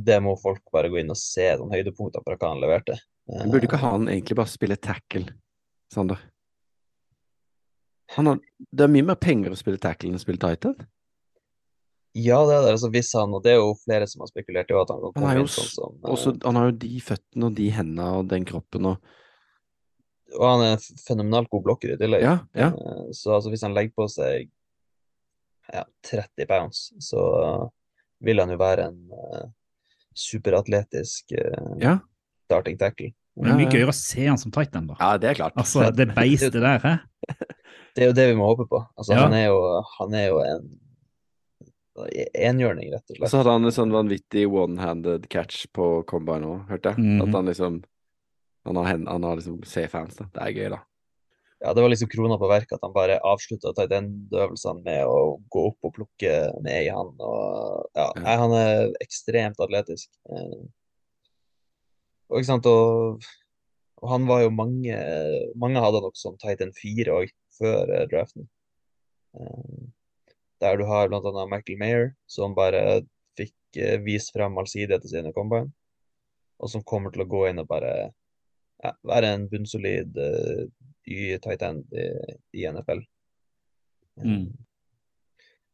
det må folk bare gå inn og se noen høydepunkter fra hva han leverte. Eh, Men Burde ikke han egentlig bare spille tackle, Sander? Han har, det er mye mer penger å spille tackle enn å spille tight end. Ja, det er det. Altså, hvis han, og det er jo flere som har spekulert i at han kan komme har inn sånn som eh, Også, han har jo de føttene og de hendene og den kroppen og Og han er en fenomenalt god blokker i tillegg. Ja, ja. Eh, Så altså, hvis han legger på seg ja, 30 pounds, så vil han jo være en uh, superatletisk uh, Ja, starting tackle. Det er mye gøyere å se han som tight end, da. ja det er klart. Altså, det beistet der, hæ? *laughs* Det er jo det vi må håpe på. Altså, Ja. han, er jo, han er jo en enhjørning, rett og slett. så hadde han en sånn vanvittig one-handed catch på combine òg, hørte jeg. Mm. At han liksom Han har, han har liksom C-fans, da. Det er gøy, da. Ja, det var liksom krona på verket at han bare avslutta tight end-øvelsene med å gå opp og plukke med i han. Og, ja, Ja. nei, han er ekstremt atletisk. Og, ikke sant, og, og han var jo mange Mange hadde nok som tight end 4 òg, før eh, draften. Eh, Der du har annet Michael Mayer, som bare fikk eh, vist fram allsidigheten sin i combine, og som kommer til å gå inn og bare ja, være en bunnsolid uh, y tight end i, i NFL. Mm.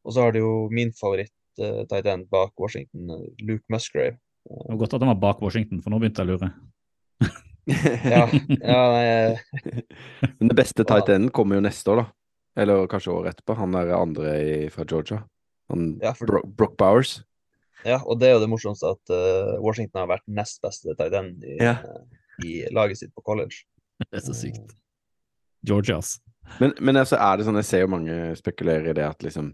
Og så har du jo min favoritt uh, tight end bak Washington, Luke Musgrave. Det var godt at han var bak Washington, for nå begynte jeg å lure. *laughs* Ja, ja nei, *laughs* Men det beste tight enden kommer jo neste år, da. Eller kanskje året etterpå. Han er andre i, fra Georgia. Han, Ja, for- Bro Brock Bowers. ja, og det er jo det morsomste at uh, Washington har vært nest beste tight end i, Ja. uh, i laget sitt på college. *laughs* Det er så sykt. Georgia, altså. Men, men altså, er det sånn, jeg ser jo mange spekulerer i det at liksom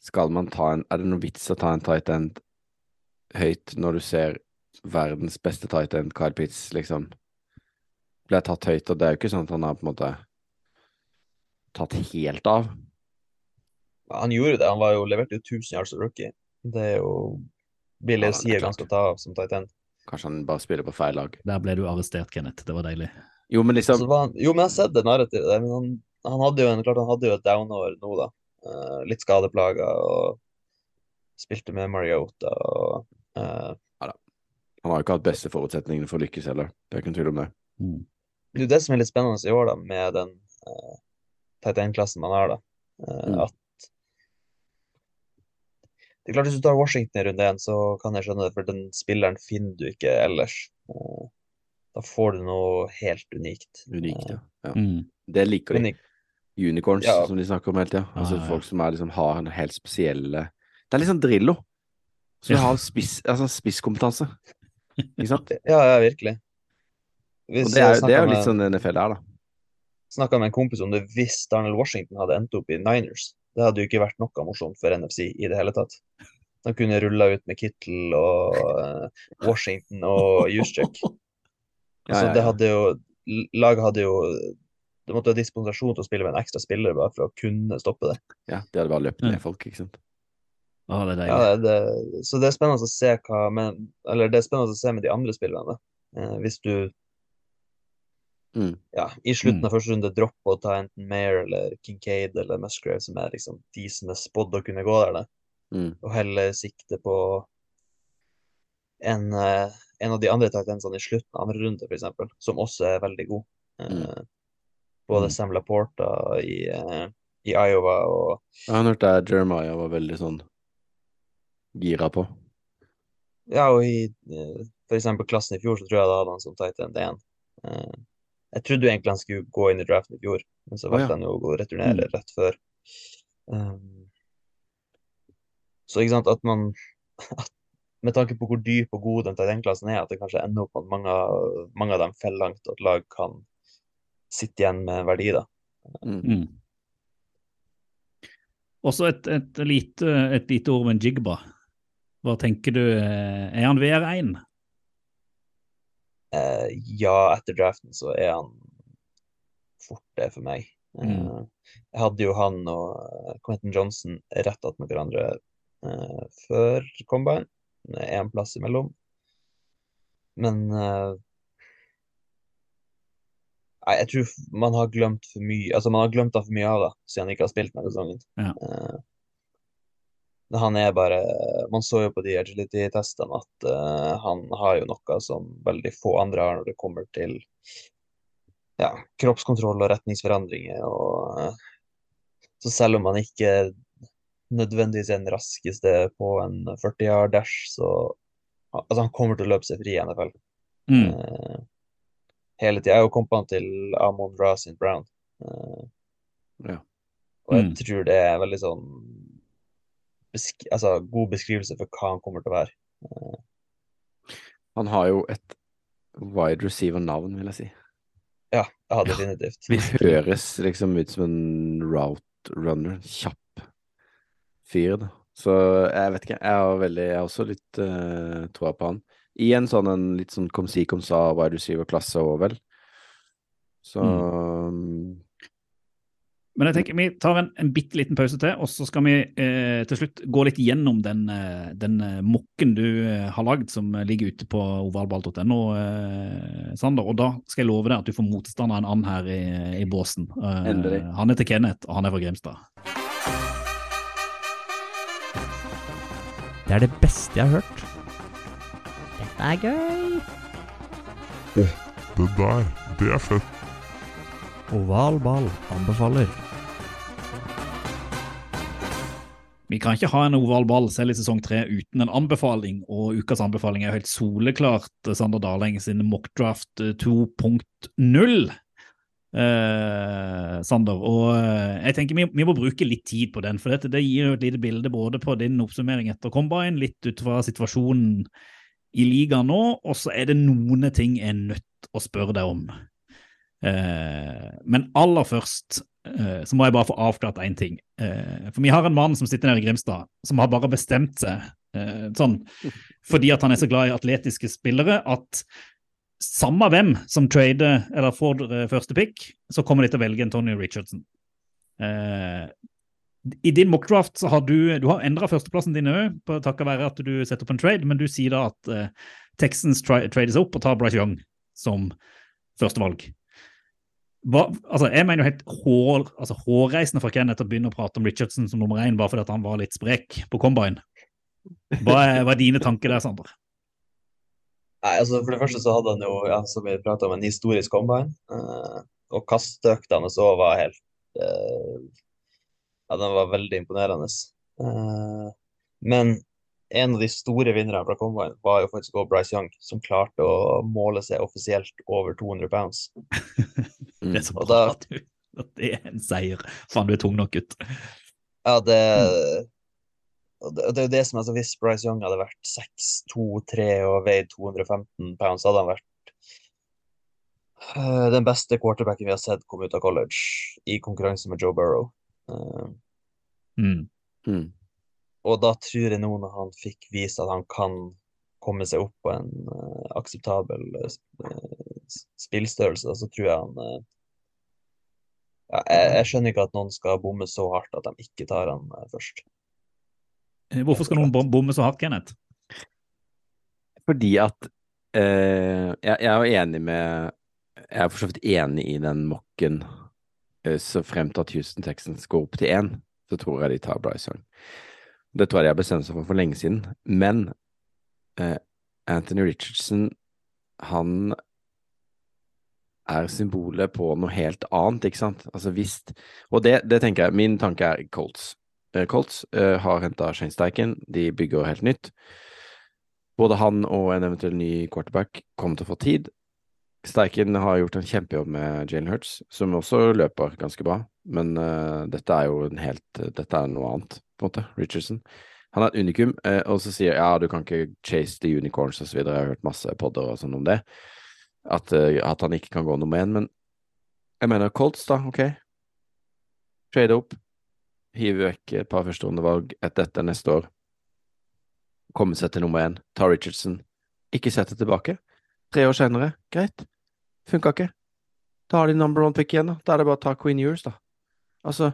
Skal man ta en Er det noe vits å ta en tight end høyt når du ser verdens beste tight end, Kyle Pitts, liksom ble tatt høyt, og det er jo ikke sånn at han har på en måte tatt helt av. Han gjorde det, han var jo leverte jo 1000 yards som rookie. Det er jo vil å jeg si er ganske å ta av som tight end. Kanskje han bare spiller på feil lag. Der ble du arrestert, Kenneth. Det var deilig. Jo, men liksom var han, jo, men jeg har sett det narrativet der, men han, han hadde jo en, klart han hadde jo et downår nå, da. Uh, litt skadeplaga og spilte med Mariota og eh, Han har jo ikke hatt beste forutsetningene for å lykkes heller. Det er ikke noen tvil om det. Mm. Det er det som er litt spennende i år, da, med den uh, tight end-klassen man har, da. Uh, Mm. At Det er klart, hvis du tar Washington i runde én, så kan jeg skjønne det, for den spilleren finner du ikke ellers. Eh, da får du noe helt unikt. Unikt, ja. ja. Mm. Det liker de. Unicorns, Ja. som de snakker om hele tida. Altså ah, ja. folk som er, liksom, har en helt spesielle Det er litt sånn Drillo. Som Ja. har spiss, altså spisskompetanse. Ikke sant? *laughs* ja, ja, virkelig. Hvis Og det er, det er jo litt sånn NFL er, da. snakka med en kompis om det hvis Darnell Washington hadde endt opp i Niners. Det hadde jo ikke vært noe morsomt for NFC i det hele tatt. De kunne rulla ut med Kittle og eh, Washington og Juszczyk. *laughs* Altså, det hadde jo Laget hadde jo Det måtte ha dispensasjon til å spille med en ekstra spiller bare for å kunne stoppe det. Ja, de hadde bare løpt ned folk, ikke sant. Å, det. Ja, det, så det er spennende å se hva med, Eller det er spennende å se med de andre spillerne. Eh, hvis du Mm. ja, i slutten Mm. av første runde dropper å ta enten Mayer eller Kincaid eller Musgrave, som er liksom de som er spådd å kunne gå der, det, Mm. og heller sikte på en, eh, en av de andre tendensene i slutten av andre runde, f.eks., som også er veldig god. Eh, Mm. Både Mm. Sam Laporta i, eh, i Iowa og Jeg har hørt det Jeremiah var veldig sånn gira på. Ja, og i eh, for eksempel klassen i fjor, så tror jeg da hadde han som tight end 1. Eh, jeg trodde jo egentlig han skulle gå inn i draften i fjor, men så valgte oh, ja. han jo å returnere Mm. rett før. Um, så ikke sant, at man *laughs* at, Med tanke på hvor dyp og god den tight end-klassen er, at det kanskje ender opp med at mange, mange av dem faller langt, og at lag kan sitte igjen med verdi, da. Mm. Mm. Også et, et, lite, et lite ord om en Jigba. Hva tenker du, eh, er han VR1? Uh, ja, etter draften så er han fort det for meg. Mm. Uh, jeg hadde jo han og Quentin Johnson rett attmed hverandre uh, før Combine, én plass imellom. Men eh, jeg tror man har glemt for mye Altså, man har glemt for mye av det, siden han ikke har spilt denne sesongen. Ja. Han er bare Man så jo på de agility-testene at uh, han har jo noe som veldig få andre har når det kommer til ja, kroppskontroll og retningsforandringer. Og, uh, så selv om han ikke nødvendigvis er den raskeste på en 40 yard dash, så Altså, han kommer til å løpe seg fri i NFL. Mm. Uh, hele tida. Jeg kom på han til Amon Rasin Brown. Uh, Ja. Og jeg Mm. tror det er veldig sånn besk altså, god beskrivelse for hva han kommer til å være. Han har jo et wide receiver-navn, vil jeg si. Ja, ja definitivt. Det høres liksom ut som en route runner. Kjapp fyr, da. Så jeg vet ikke. Jeg har veldig Jeg har også litt uh, troa på han. I en sånn en litt sånn kom si kom sa wide receiver-klasse òg, vel. Så um, Men jeg tenker vi tar en, en bitte liten pause til, og så skal vi eh, til slutt gå litt gjennom den, eh, den eh, mokken du eh, har lagd, som ligger ute på ovalball.no, eh, Sander. Og da skal jeg love deg at du får motstander en annen her i, i båsen. Eh. Han heter Kenneth, og han er fra Grimstad. Det er det beste jeg har hørt. Dette er gøy. Det der, det er fett. Oval ball anbefaler. Vi kan ikke ha en oval ball selv i sesong tre uten en anbefaling, og ukas anbefaling er helt soleklart Sander Daleng sin Mockdraft 2.0. Eh, Sander, og eh, jeg tenker vi, vi må bruke litt tid på den, for dette, det gir jo et lite bilde både på din oppsummering etter Combine, litt ut fra situasjonen i ligaen nå, og så er det noen ting jeg er nødt å spørre deg om. Eh, men aller først eh, så må jeg bare få avklart én ting. Eh, for vi har en mann som sitter nede i Grimstad, som har bare bestemt seg sånn fordi at han er så glad i atletiske spillere, at samme hvem som trader eller får første pick, så kommer de til å velge Antonio Richardson. I din mockdraft så har du, du har endra førsteplassen din òg, takket være at du setter opp en trade, men du sier da at Texans tra trades opp og tar Bryce Young som førstevalg. Hva, altså, jeg mener jo helt hår, altså, hårreisende fra Kenneth å begynne å prate om Richardson som nummer én bare fordi han var litt sprek på combine. Hva er, hva er dine tanker der, Sander? Nei, altså For det første så hadde han jo, ja, som vi pratet om, en historisk combine. Eh, og kasteøktene så var helt eh, Ja, den var veldig imponerende. Eh, men en av de store vinnerne fra combine var jo faktisk også Bryce Young, som klarte å måle seg offisielt over 200 pounds. *laughs* Det er så bra da- at, du, det er en seier. Faen, du er tung nok, gutt. Ja, det og det, det er jo det som er så Hvis Bryce Young hadde vært 6-2-3 og veid 215 pounds, hadde han vært eh, den beste quarterbacken vi har sett komme ut av college, i konkurranse med Joe Burrow. Uh, Mm. mm. Og da tror jeg nå når han fikk vist at han kan komme seg opp på en uh, akseptabel uh, spillstørrelse, da, så tror jeg han uh, ja, jeg, jeg skjønner ikke at noen skal bomme så hardt at de ikke tar han først. Hvorfor skal noen bomme så hardt, Kenneth? Fordi at eh, jeg, jeg er jo enig med Jeg er for så vidt enig i den mokken så frem til at Houston Texans går opp til én, så tror jeg de tar Bryce Young. Det tror jeg bestemte seg for for lenge siden. Men eh, Anthony Richardson, han er symbolet på noe helt annet, ikke sant? Altså hvis Og det, det tenker jeg Min tanke er Colts. Eh, Colts eh, har henta Shane Steichen, de bygger helt nytt. Både han og en eventuell ny quarterback kommer til å få tid. Steichen har gjort en kjempejobb med Jalen Hurts, som også løper ganske bra. Men uh, dette er jo en helt Dette er noe annet, på en måte. Richardson. Han er et unikum, uh, og så sier ja, du kan ikke chase the unicorns osv. Jeg har hørt masse podder og sånn om det. At, uh, at han ikke kan gå nummer én. Men jeg mener Colts, da. Ok. Trade opp. hive vekk et par førsterundevalg etter dette neste år, komme seg til nummer én, ta Richardson, ikke sette tilbake. Tre år senere, greit, funka ikke. Da har de number one pick igjen, da. Da er det bare å ta Queen Years, da. Altså,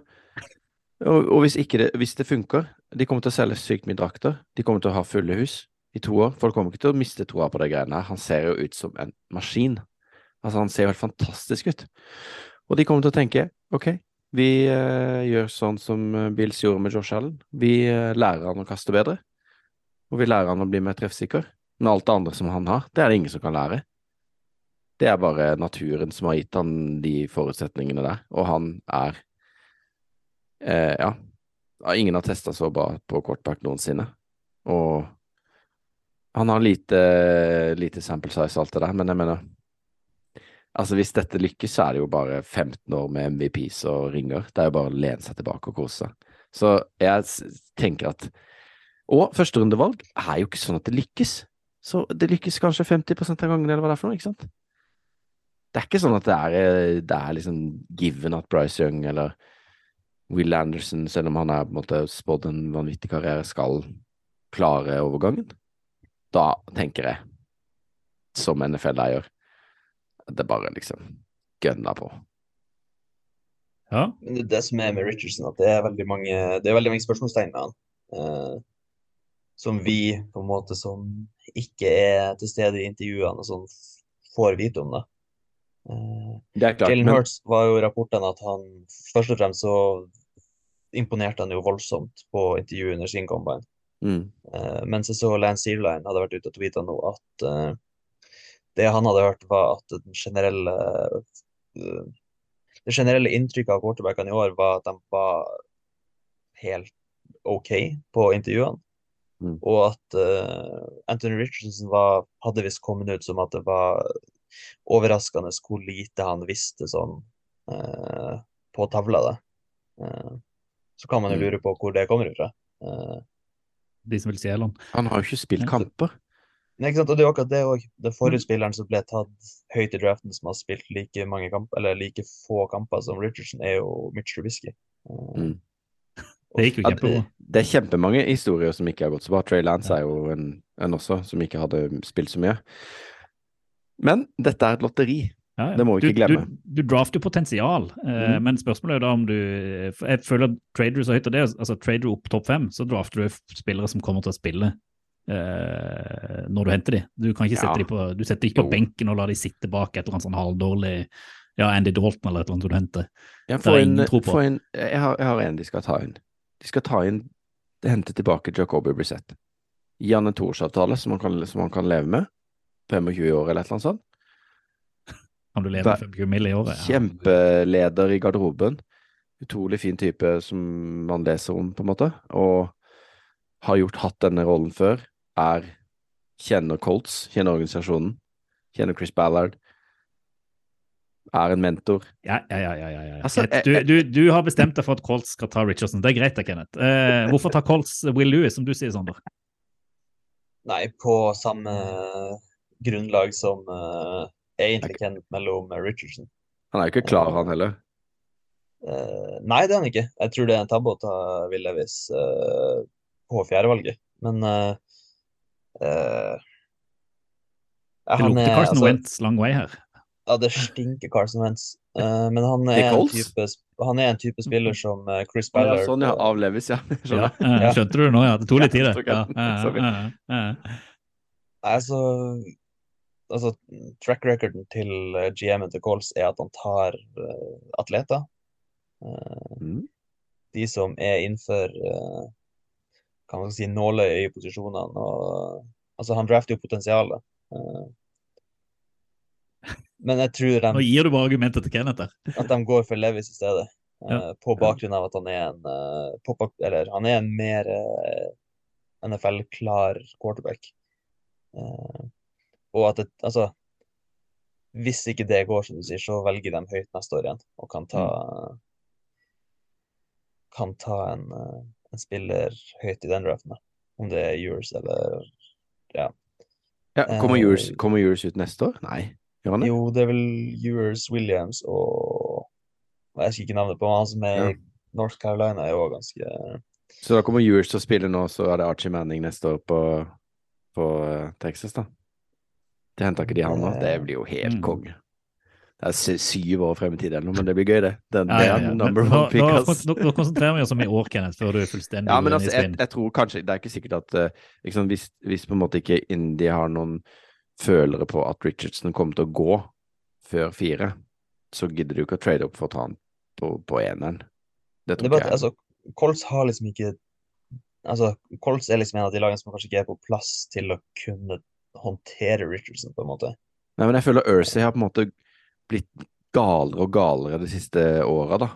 og, og hvis, ikke det, hvis det funker De kommer til å selge sykt mye drakter. De kommer til å ha fulle hus i to år. Folk kommer ikke til å miste troa på de greiene her. Han ser jo ut som en maskin. Altså, han ser jo helt fantastisk ut. Og de kommer til å tenke OK, vi eh, gjør sånn som eh, Bills gjorde med Josh Allen. Vi eh, lærer han å kaste bedre, og vi lærer han å bli mer treffsikker. Men alt det andre som han har, det er det ingen som kan lære. Det er bare naturen som har gitt han de forutsetningene der, og han er eh, Ja. Ingen har testa så bra på quarterback noensinne. Og han har lite, lite sample size alt det der, men jeg mener Altså, hvis dette lykkes, så er det jo bare 15 år med MVPs og ringer. Det er jo bare å lene seg tilbake og kose seg. Så jeg tenker at Og førsterundevalg er jo ikke sånn at det lykkes. Så det lykkes kanskje 50% av gangene, eller hva det er for noe, ikke sant? Det er ikke sånn at det er, eh, det er liksom given at Bryce Young eller Will Anderson, selv om han er på en måte spådd en vanvittig karriere, skal klare overgangen. Da tenker jeg, som NFL-eier, at det bare liksom gønner på. Ja. Men det er det som er med Richardson, at det er veldig mange, det er veldig mange spørsmålstegn med han. eh, som vi, på en måte, som ikke er til stede i intervjuene, og sånn, får vite om. da. Eh, Det er klart, Jalen Hurts var jo i rapportene at han først og fremst så imponerte han jo voldsomt på intervjuet under sin combine. mm, Uh, mens jeg så Lance Searline hadde vært ute og tweeta nå at uh, det han hadde hørt, var at den generelle uh, det generelle inntrykket av quarterbackene i år var at de var helt OK på intervjuene. Mm. Og at eh, Anthony Richardson var, hadde visst kommet ut som at det var overraskende hvor lite han visste sånn eh, på tavla. da. Eh, så kan man jo Mm. lure på hvor det kommer fra. Eh, De som vil stjele han. han har jo ikke spilt kamper. Nei, ikke sant? Og det er jo akkurat det òg. Den Mm. forrige spilleren som ble tatt høyt i draften, som har spilt like mange kamper, eller like få kamper som Richardson, er jo Mitch Trubisky. Eh, Mm. Det gikk jo Ja, kjempebra. Det er kjempemange historier som ikke har gått så bra. Trey Lance er jo en, en også, som ikke hadde spilt så mye. Men dette er et lotteri. Ja, ja. Det må vi ikke glemme. Du, du drafter potensial, eh, mm. men spørsmålet er da om du Jeg føler at trader så høyt, og det er altså trader opp topp fem, så drafter du spillere som kommer til å spille eh, når du henter de. Du kan ikke Ja. sette de på Du setter ikke på Jo. benken og lar de sitte bak et eller annet sånn halvdårlig ja, Andy Dalton eller et eller annet du henter. Er inn, tro på. får inn jeg, har, jeg har en de skal ta inn. De skal ta inn Hente tilbake Jacobi Brissett. Gi han en toårsavtale som han kan, som han kan leve med. 25 år eller et eller annet sånt. Kan du lede 25 mill. i året? Ja. Kjempeleder i garderoben. Utrolig fin type som man leser om, på en måte. Og har gjort hatt denne rollen før. Er Kjenner Colts, kjenner organisasjonen. Kjenner Chris Ballard. Er en mentor. Ja, ja, ja. ja, ja. Altså, du, du, du har bestemt deg for at Colts skal ta Richardson. Det er greit, det, Kenneth. Eh, hvorfor tar Colts Will Lewis, som du sier, Sander? Nei, på samme grunnlag som Er egentlig Kenneth mellom Richardson. Han er jo ikke klar, han heller. Uh, nei, det er han ikke. Jeg tror det er en tabbe å ta Will Levis eh, på fjerdevalget. Men uh, eh, Det han lukter er- Carson altså, Wentz lang vei her. Ja, det stinker Carson Wentz. Eh, men han er, en type, han er en type spiller som eh, Chris Ballard. ja, sånn, ja. eh, Av Levis, ja. Ja, *laughs* eh, skjønte du det nå? Ja, det tok litt tid, det. Ja, ja, ja, ja. Nei, så altså, track recorden til eh, GM-en til Coles er at han tar uh, atleter. Uh, Mm. de som er innenfor uh, kan man si, nåløyet i posisjonene. Og, altså, han drafter jo potensialet. Eh, men jeg tror Nå de, gir du bare argumentet til Kenneth der. *laughs* at de går for Levis i stedet. eh, Ja. På bakgrunn av at han er en, eh, pop-up, eller, han er en mer eh, NFL-klar quarterback. Eh, og at det, altså Hvis ikke det går, som du sier, så velger de høyt neste år igjen og kan ta Kan ta en, eh, en spiller høyt i den draften. Om det er yours eller Ja, kommer yours, kommer Yours ut neste år? Nei, gjør han det? Jo, det er vel Yours, Williams og Jeg husker ikke navnet på han som er Ja. North Carolina er jo også ganske Så da kommer Yours til å spille nå, så er det Archie Manning neste år på, på eh, Texas, da. Det henter ikke de han nå. Det blir jo helt Mm. konge. Det er syv år frem i tid eller noe, men det blir gøy, det. Den, Ja, det ja, er ja. Men number one pick, nå, ass. nå, nå konsentrerer vi oss om i år, Kenneth, før du er fullstendig Ja, men altså, jeg, jeg tror kanskje Det er ikke sikkert at ikke hvis, hvis på en måte ikke Indy har noen følere på at Richardson kommer til å gå før fire, så gidder du ikke å trade opp for å ta han på, på eneren. Det Det er bare, jeg. altså, Colts har liksom ikke Altså, Colts er liksom en av de lagene som kanskje ikke er på plass til å kunne håndtere Richardson, på en måte. Nei, men jeg føler Ursay har på en måte blitt galere og galere de siste åra, da.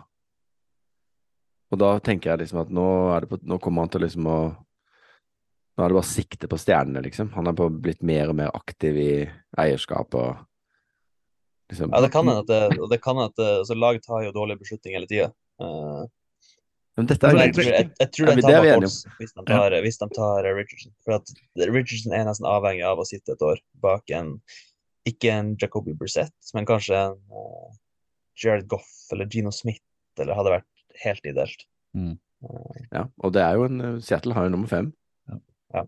Og da tenker jeg liksom at nå, er det på, nå kommer han til liksom å Nå er det bare sikte på stjernene, liksom. Han er på blitt mer og mer aktiv i eierskap og liksom Ja, det kan hende at det, det kan at det, altså, lag tar jo dårlige beslutninger hele tida. Men dette er jeg, tror, jeg, jeg tror Ja, det men det er tar enige om. Hvis de tar, hvis de tar eh, Richardson. For at Richardson er nesten avhengig av å sitte et år bak en Ikke en Jacoby Brissett, men kanskje en uh, Jared Goff eller Gino Smith, eller hadde vært helt ideelt. Ja, og det er jo en eh, Seattle har jo nummer fem. Ja. Ja.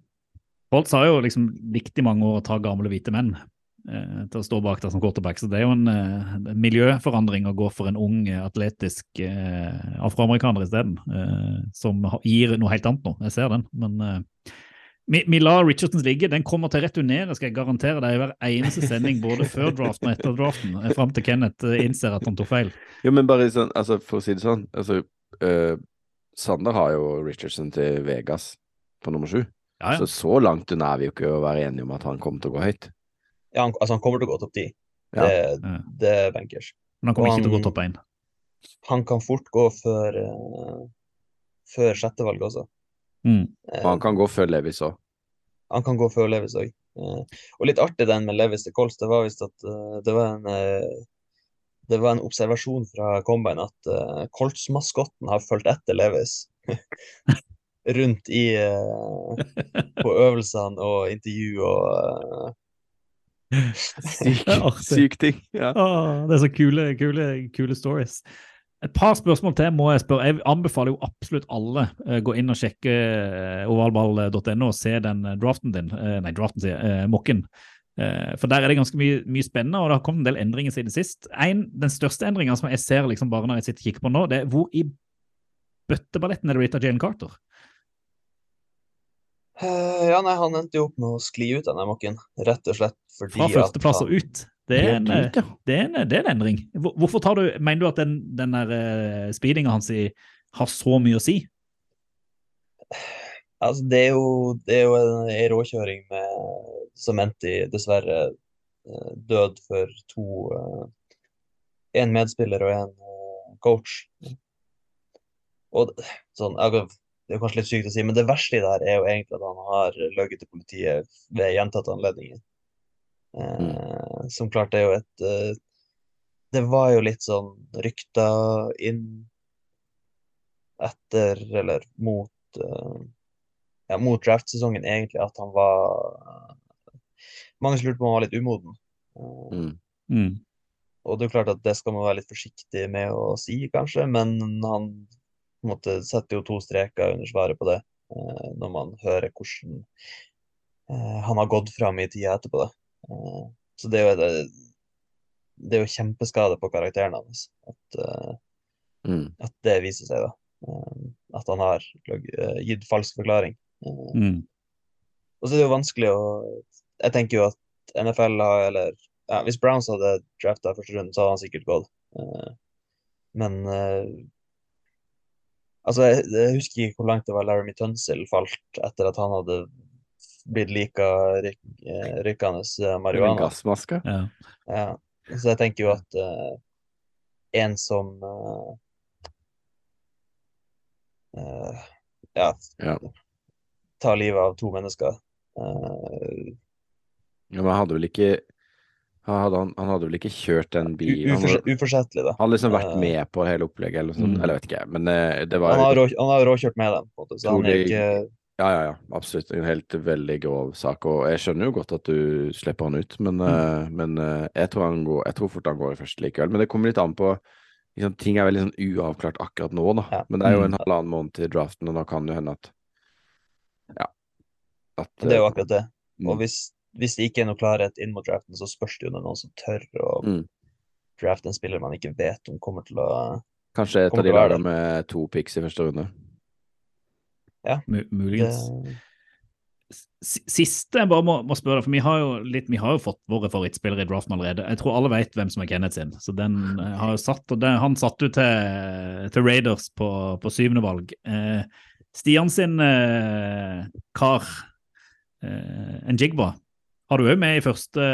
Bolts har jo liksom likt i mange år å ta gamle hvite menn eh, til å stå bak der som quarterback, så det er jo en uh, miljøforandring å gå for en ung, eh, atletisk uh, afroamerikaner isteden, Uh, som gir noe helt annet nå. Jeg ser den, men eh, vi, lar Richardsons ligge. Den kommer til å returnere, skal jeg garantere deg, i hver eneste sending, både før draften og etter draften, eh, fram til Kenneth eh, innser at han tok feil. Jo, men bare sånn, altså for å si det sånn altså, eh, Sander har jo Richardson til Vegas på nummer sju. Ja, ja. Så så langt unna er vi jo ikke å være enige om at han kommer til å gå høyt. Ja, han, altså, han kommer til å gå topp ti. Ja. Det, Ja. det er bankers. Men han kommer han, ikke til å gå topp én. Han kan fort gå før, uh, før sjettevalg også. Mm. Uh, han kan gå før Levis òg. Han kan gå før Levis òg. og litt artig den med Levis til Kols, det var visst at eh, det var en eh, det var en observasjon fra Combine at uh, Colts-maskotten har fulgt etter Levis *laughs* rundt i uh, på *laughs* øvelsene og intervju og eh, Syk, syk ting. Ja. Åh, det er så kule, kule, kule stories. Et par spørsmål til må jeg spørre. Jeg anbefaler jo absolutt alle eh, gå inn og sjekke eh, ovalball.no og se den eh, draften din. Nei, draften sier eh, mokken. Eh, for der er det ganske mye, mye spennende, og det har kommet en del endringer siden sist. En, den største endringen som jeg ser liksom bare når jeg sitter og kikker på nå, det er hvor i bøtteballetten er det blitt av Jalen Carter? Eh, Ja, nei, han endte jo opp med å skli ut av den mokken, rett og slett fordi Fra førsteplass og ut. Det er, en, ja. det, er en, det er en endring. Hvorfor tar du, Mener du at den, den der uh, speedinga hans i, har så mye å si? Altså, det er jo, det er jo en, en råkjøring med, som endte i dessverre eh, død for to En medspiller og en coach. Og sånn, jeg, det er kanskje litt sykt å si, men det verste i det her er jo egentlig at han har løyet til politiet ved gjentatte anledninger. Eh, Som klart det er jo et eh, Det var jo litt sånn rykter inn etter, eller mot eh, ja, mot draftsesongen egentlig at han var Mange som lurte på om han var litt umoden. Eh, Mm. Mm. Og det er jo klart at det skal man være litt forsiktig med å si, kanskje, men han på en måte, setter jo to streker under svaret på det, eh, når man hører hvordan eh, han har gått fram i tida etterpå det. Eh, så det er jo det, det er jo kjempeskade på karakteren hans at, Mm. at det viser seg, da. At han har gitt falsk forklaring. Mm. og så er det jo vanskelig å Jeg tenker jo at NFL har Eller ja, hvis Browns hadde drafta første runde, så hadde han sikkert gått. Men Altså, jeg, jeg husker ikke hvor langt det var Laramie Tunsil falt etter at han hadde blitt like ryk, eh, rykkende eh, en marihuana. gassmaske. Ja. Ja. Så jeg tenker jo at uh, en som uh, uh, ja, Ja. tar livet av to mennesker eh, Ja, men han hadde vel ikke hadde, han, han hadde vel ikke kjørt den bilen uforsettlig, da. han hadde liksom vært Eh, med på hele opplegget, eller noe sånt. Mm. Eller vet ikke, men eh, det var Han har, råkjørt med dem, på en måte, så han er ikke Ja, ja, ja, absolutt. En helt veldig grov sak. Og jeg skjønner jo godt at du slipper han ut, men, mm. men eh, jeg, tror han går, jeg tror fort han går i første likevel. Men det kommer litt an på liksom, Ting er veldig sånn uavklart akkurat nå, da. Ja. Men det er jo Mm. en halvannen måned til draften, og da kan det hende at Ja. At det er jo akkurat det. mm, Og hvis, hvis det ikke er noe klarhet inn mot draften, så spørs det jo om det er noen som tør å Mm. drafte en spiller man ikke vet om kommer til å Kanskje et av de lagene med to picks i første runde. Ja. M Muligens. Det... Siste jeg bare må, må spørre for vi har, jo litt, vi har jo fått våre favorittspillere i draften allerede. Jeg tror alle vet hvem som er Kenneth sin, så den eh, har jo satt, og det, han satt jo til, til Raiders på, på syvende valg. Eh, Stian sin eh, kar, eh, en Jigba, har du òg med i første,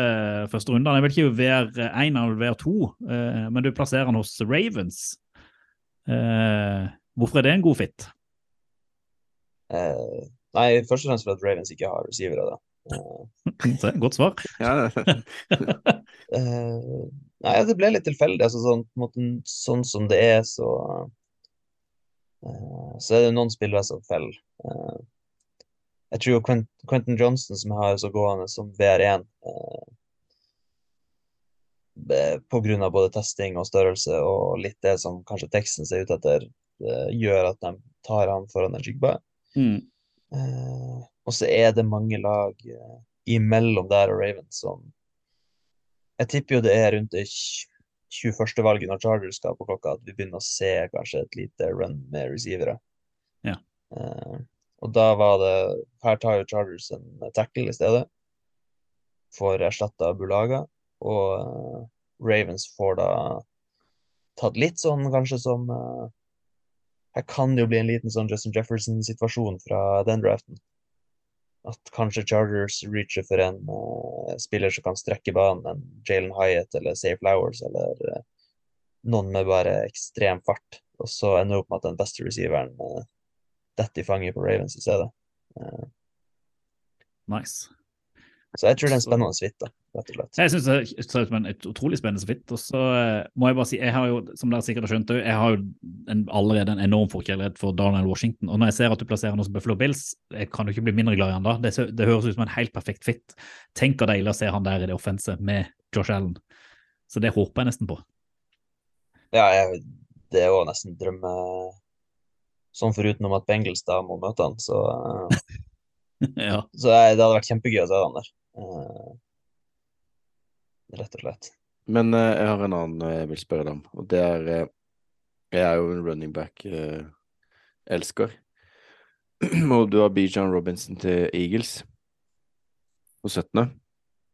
første runde. Han er vel ikke VR1 eller VR2, eh, men du plasserer han hos Ravens. Eh, hvorfor er det en god fit? eh, nei, først og fremst fordi Ravens ikke har receivere. Eh, *laughs* Godt svar. Ja, *laughs* Eh, nei, det ble litt tilfeldig. Altså, sånn, på en sånn som det er, så eh, Så er det noen spillere som faller. Eh, jeg tror jo Quent Quentin Johnson, som har så gående som VR1 pga. på grunn av både testing og størrelse og litt det som kanskje teksten ser ut etter, eh, gjør at de tar han foran en Jigba. Mm. Eh, og så er det mange lag eh, imellom der og Ravens som Jeg tipper jo det er rundt det 21. valget når Chargers skal på klokka, at vi begynner å se kanskje et lite run med receivere. Ja. Eh, og da var det Her tar jo Chargers en tackle i stedet. Får erstatta Bulaga. Og eh, Ravens får da tatt litt sånn kanskje som eh, her kan det jo bli en liten sånn Justin Jefferson-situasjon fra den draften. At kanskje Chargers reacher for en uh, spiller som kan strekke banen, en Jalen Hyatt eller Safe Flowers, eller uh, noen med bare ekstrem fart. Og så ender det opp med at den beste receiveren uh, detter i fanget på Ravens i stedet. Uh, Nice. så jeg tror det er en spennende suite, rett og slett. Jeg syns det ser ut som en utrolig spennende suite. Og så eh, må jeg bare si, jeg har jo, som dere sikkert har skjønt, jeg har jo en, allerede en enorm forkjærlighet for Darnell Washington. Og når jeg ser at du plasserer han hos Buffalo Bills, jeg kan jo ikke bli mindre glad i han da. Det, det høres ut som en helt perfekt fit. Tenk hvor deilig å se han der i det offense med Josh Allen. Så det håper jeg nesten på. Ja, jeg, det er jo nesten drømme Sånn foruten om at Bengals da må møte han, så, eh, *laughs* ja. så jeg, det hadde vært kjempegøy å se han der. Eh, rett og slett. Men eh, jeg har en annen jeg vil spørre deg om, og det er Jeg er jo en running back-elsker. *clears throat* og du har Bijan Robinson til Eagles på 17.,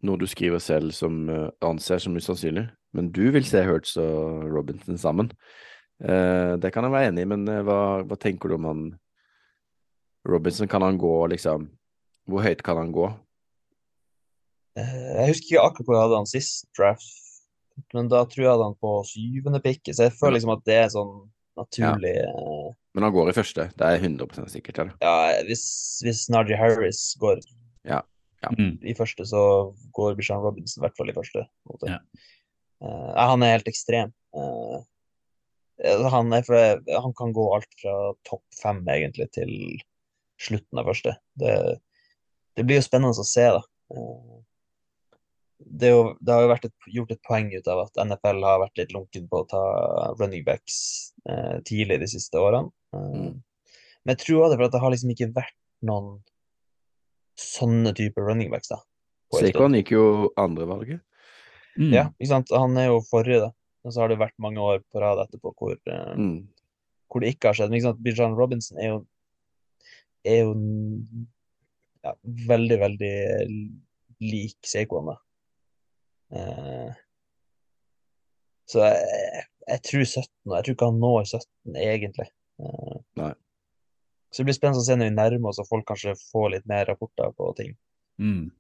noe du skriver selv som anser som usannsynlig. Men du vil se Hurts og Robinson sammen. Eh, det kan jeg være enig i, men eh, hva, hva tenker du om han Robinson? Kan han gå, liksom Hvor høyt kan han gå? Eh, jeg husker ikke akkurat hvor jeg hadde han sist draft, men da tror jeg hadde han på syvende pick, så jeg føler liksom at det er sånn naturlig ja. Men han går i første, det er 100% sikkert. Eller? Ja, hvis, hvis Najee Harris går Mm. i første, så går Bishan Robinson i hvert fall i første. måte. Ja. Eh, han er helt ekstrem. Eh, han, er han kan gå alt fra topp fem egentlig til slutten av første. Det, det blir jo spennende å se, da. Eh, det, er jo, det har jo vært et, gjort et poeng ut av at NFL har vært litt lunken på å ta running backs eh, tidlig de siste årene. Eh, Mm. Men jeg tror det for at det har liksom ikke vært noen sånne typer running backs, da. en gikk jo andrevalget. Mm. Ja, ikke sant. Han er jo forrige, da. Og så har det vært mange år på rad etterpå hvor, eh, Mm. hvor det ikke har skjedd. Men ikke sant, Bijan Robinson er jo er jo ja, veldig, veldig lik da. Eh, så jeg, jeg tror 17, og jeg tror ikke han når 17 egentlig. Eh, Nei. Så det blir spennende å se når vi nærmer oss og folk kanskje får litt mer rapporter på ting. Mm.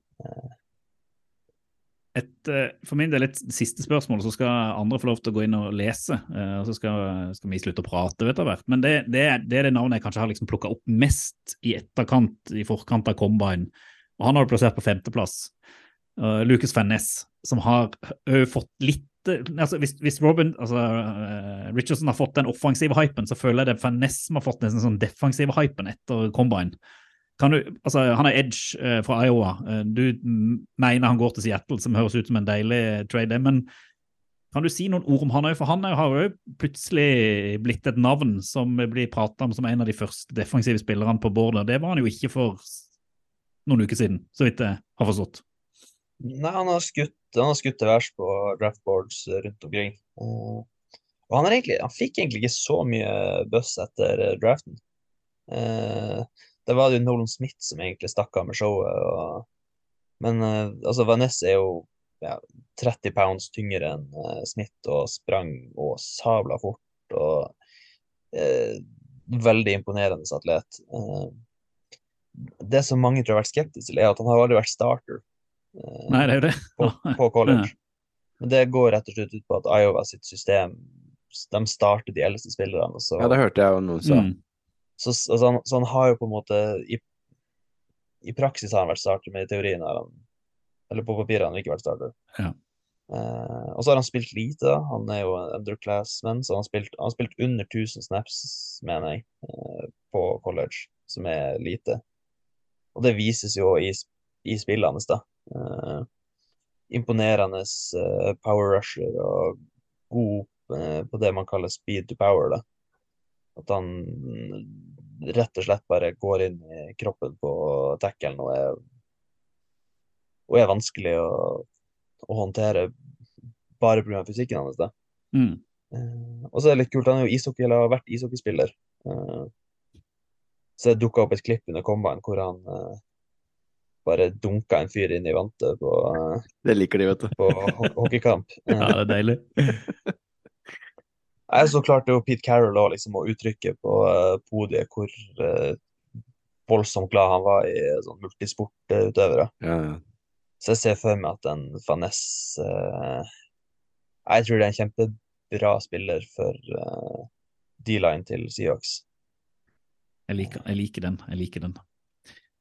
Et, eh, for min del et siste spørsmål, så skal andre få lov til å gå inn og lese. eh, og Så skal, skal vi slutte å prate etter hvert. Men det, det, det er det navnet jeg kanskje har liksom plukka opp mest i etterkant, i forkant av Combine. Og han har du plassert på femteplass. Uh, Lucas Fennes, som har ø, fått litt altså hvis, hvis Robin, altså uh, Richardson har fått den offensive hypen, så føler jeg det er Fennes som har fått den sånn defensive hypen etter Combine. Kan du, altså, han er edge uh, fra Iowa. Uh, du mener han går til Seattle, som høres ut som en deilig trade, men Kan du si noen ord om han òg? For han har jo plutselig blitt et navn som blir prata om som en av de første defensive spillerne på bordet. Det var han jo ikke for noen uker siden, så vidt jeg har forstått. Nei, han har skutt, han har skutt til værs på draftboards rundt omkring. Eh, og han, egentlig, han fikk egentlig ikke så mye buss etter eh, draften. Eh, det var det jo Nolan Smith som egentlig stakk av med showet. Og, men uh, altså, Vanessa er jo ja, 30 pounds tyngre enn uh, Smith og sprang og sabla fort. og uh, Veldig imponerende atlet. Det som mange tror har vært skeptiske til, er at han har aldri vært starter Nei, det er det. på, på *laughs* college. Men det går rett og slett ut på at Iowa sitt system de starter de eldste spillerne. Så, Ja, det hørte jeg jo noen sa. Mm. Så, altså, han, så han har jo på en måte I, i praksis har han vært starter, men i teorien har han Eller på papiret har han ikke vært starter. Ja. Eh, og så har han spilt lite. da. Han er jo en underclassman, så han har spilt, han har spilt under 1000 snaps, mener jeg, eh, på college, som er lite. Og det vises jo i, i spillet hans, da. Eh, imponerende eh, power rusher og god eh, på det man kaller speed to power. da. At han rett og slett bare går inn i kroppen på tackelen og er, og er vanskelig å, å håndtere bare pga. fysikken hans. da. Mm. Eh, og så er det litt kult, han er jo ishockey, eller har vært ishockeyspiller. Eh, så det dukka opp et klipp under combine hvor han eh, bare dunka en fyr inn i vantet på, Det liker de, vet du. på ho hockeykamp. *laughs* Ja, det er deilig. *laughs* Jeg så klarte jo Pete Carroll òg, liksom, å uttrykke på uh, podiet hvor uh, voldsomt glad han var i eh, sånn multisportutøvere. Ja, ja. Så jeg ser for meg at en Vaness uh, Jeg tror det er en kjempebra spiller for uh, D-line til Seahawks. Jeg liker, jeg liker den. jeg liker den.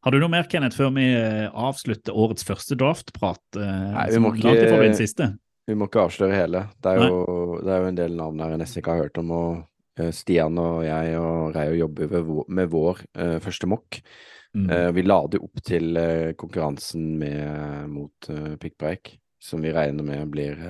Har du noe mer, Kenneth, før vi avslutter årets første draftprat? Uh, Nei, vi må ikke- Vi må ikke avsløre hele. Det er, jo, det er jo en del navn her jeg nesten ikke har hørt om. og eh, Stian og jeg og Reio jobber med vår uh, første mokk. Mm. Uh, vi lader opp til uh, konkurransen med, mot uh, pikkpreik, som vi regner med blir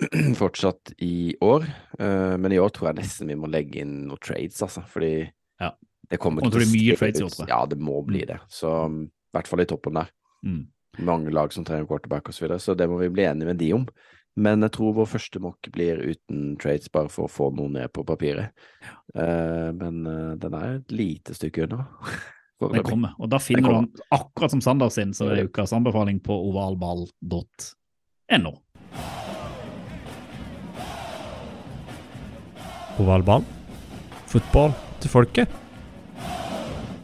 *clears throat* fortsatt i år. Men i år tror jeg nesten vi må legge inn noen trades, altså. Fordi Ja. det kommer til å bli mye trades i år, tror jeg. Ja, det må bli det. Så mm, i hvert fall i toppen der. Mm. Mange lag som trenger quarterback osv., så, videre, så det må vi bli enige med de om. Men jeg tror vår første mock blir uten trades, bare for å få noe ned på papiret. Uh, men uh, den er et lite stykke unna. *laughs* Den kommer. Og da finner du den akkurat som Sander sin, så det er ukas anbefaling på ovalball.no. Ovalball. Fotball til folket.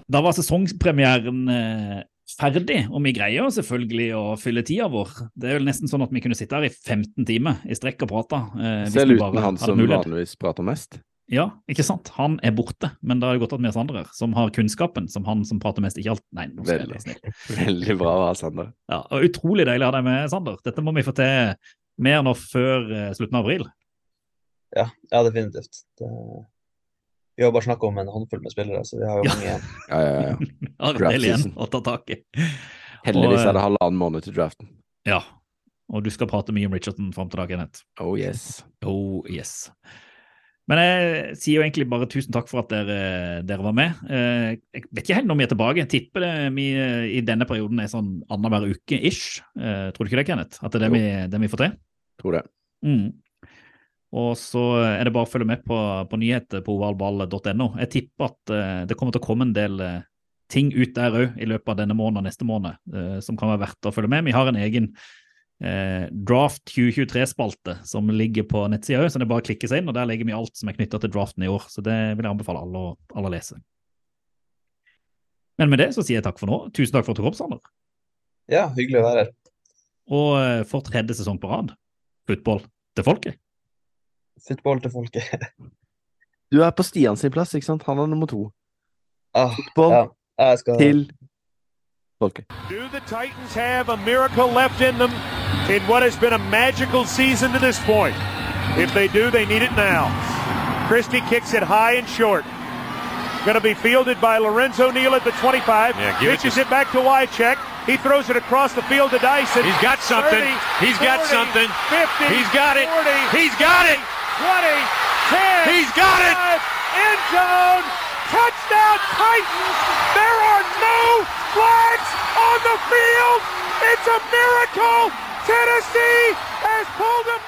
Da var sesongpremieren eh, ferdig, og vi greier selvfølgelig å fylle tida vår. Det er vel nesten sånn at vi kunne sitte her i 15 timer i strekk og prate. Eh, Selv uten han som mulighet. vanligvis prater mest. Ja, ikke sant? Han er borte, men da er det godt at vi har Sander her, som har kunnskapen, som han som prater mest ikke alt Nei, nå skal jeg Veldig. være snill. Veldig bra å ha Sander. Ja, og Utrolig deilig å ha deg med, Sander. Dette må vi få til mer nå før eh, slutten av april. Ja, ja definitivt. Det, vi har bare snakka om en håndfull med spillere, så vi har jo mange igjen. *laughs* Ja, ja, ja. Ja, *laughs* igjen å ta tak i. Heldigvis er det halvannen måned til draften. Ja, og du skal prate mye om Richardson fram til dag Kenneth. Oh yes. Oh yes. Men jeg sier jo egentlig bare tusen takk for at dere, dere var med. Eh, Jeg vet ikke helt når vi er tilbake. Jeg tipper det vi eh, i denne perioden er sånn annenhver uke ish. Eh, Tror du ikke det, Kenneth? At det er det, vi, det vi får til? Tror det. Mm. Og så er det bare å følge med på, på nyheter på ovalball.no. Jeg tipper at uh, det kommer til å komme en del uh, ting ut der òg i løpet av denne måneden og neste måned uh, som kan være verdt å følge med. Vi har en egen Draft 2023-spalte som ligger på nettsida òg, så det er bare å klikke seg inn. og Der legger vi alt som er knytta til draften i år. Så det vil jeg anbefale alle å, alle å lese. Men med det så sier jeg takk for nå. Tusen takk for at du kom, Sander. Ja, hyggelig å være her. Og for tredje sesong på rad, football til folket. Football til folket. *laughs* Du er på Stian sin plass, ikke sant? Han er nummer to. Ah, Fotball ja, jeg skal til folket. Do the Titans have a miracle left in them in what has been a magical season to this point? If they do, they need it now. Christie kicks it high and short. Going to be fielded by Lorenzo Neal at the 25. Yeah, give it to- it back to Wycheck. He throws it across the field to Dyson. He's got something. 30, He's got something. 50. He's got it. 40, He's got it. 20, 10. He's got it. End zone. Touchdown Titans. There are no flags on the field. It's a miracle. Tennessee has pulled a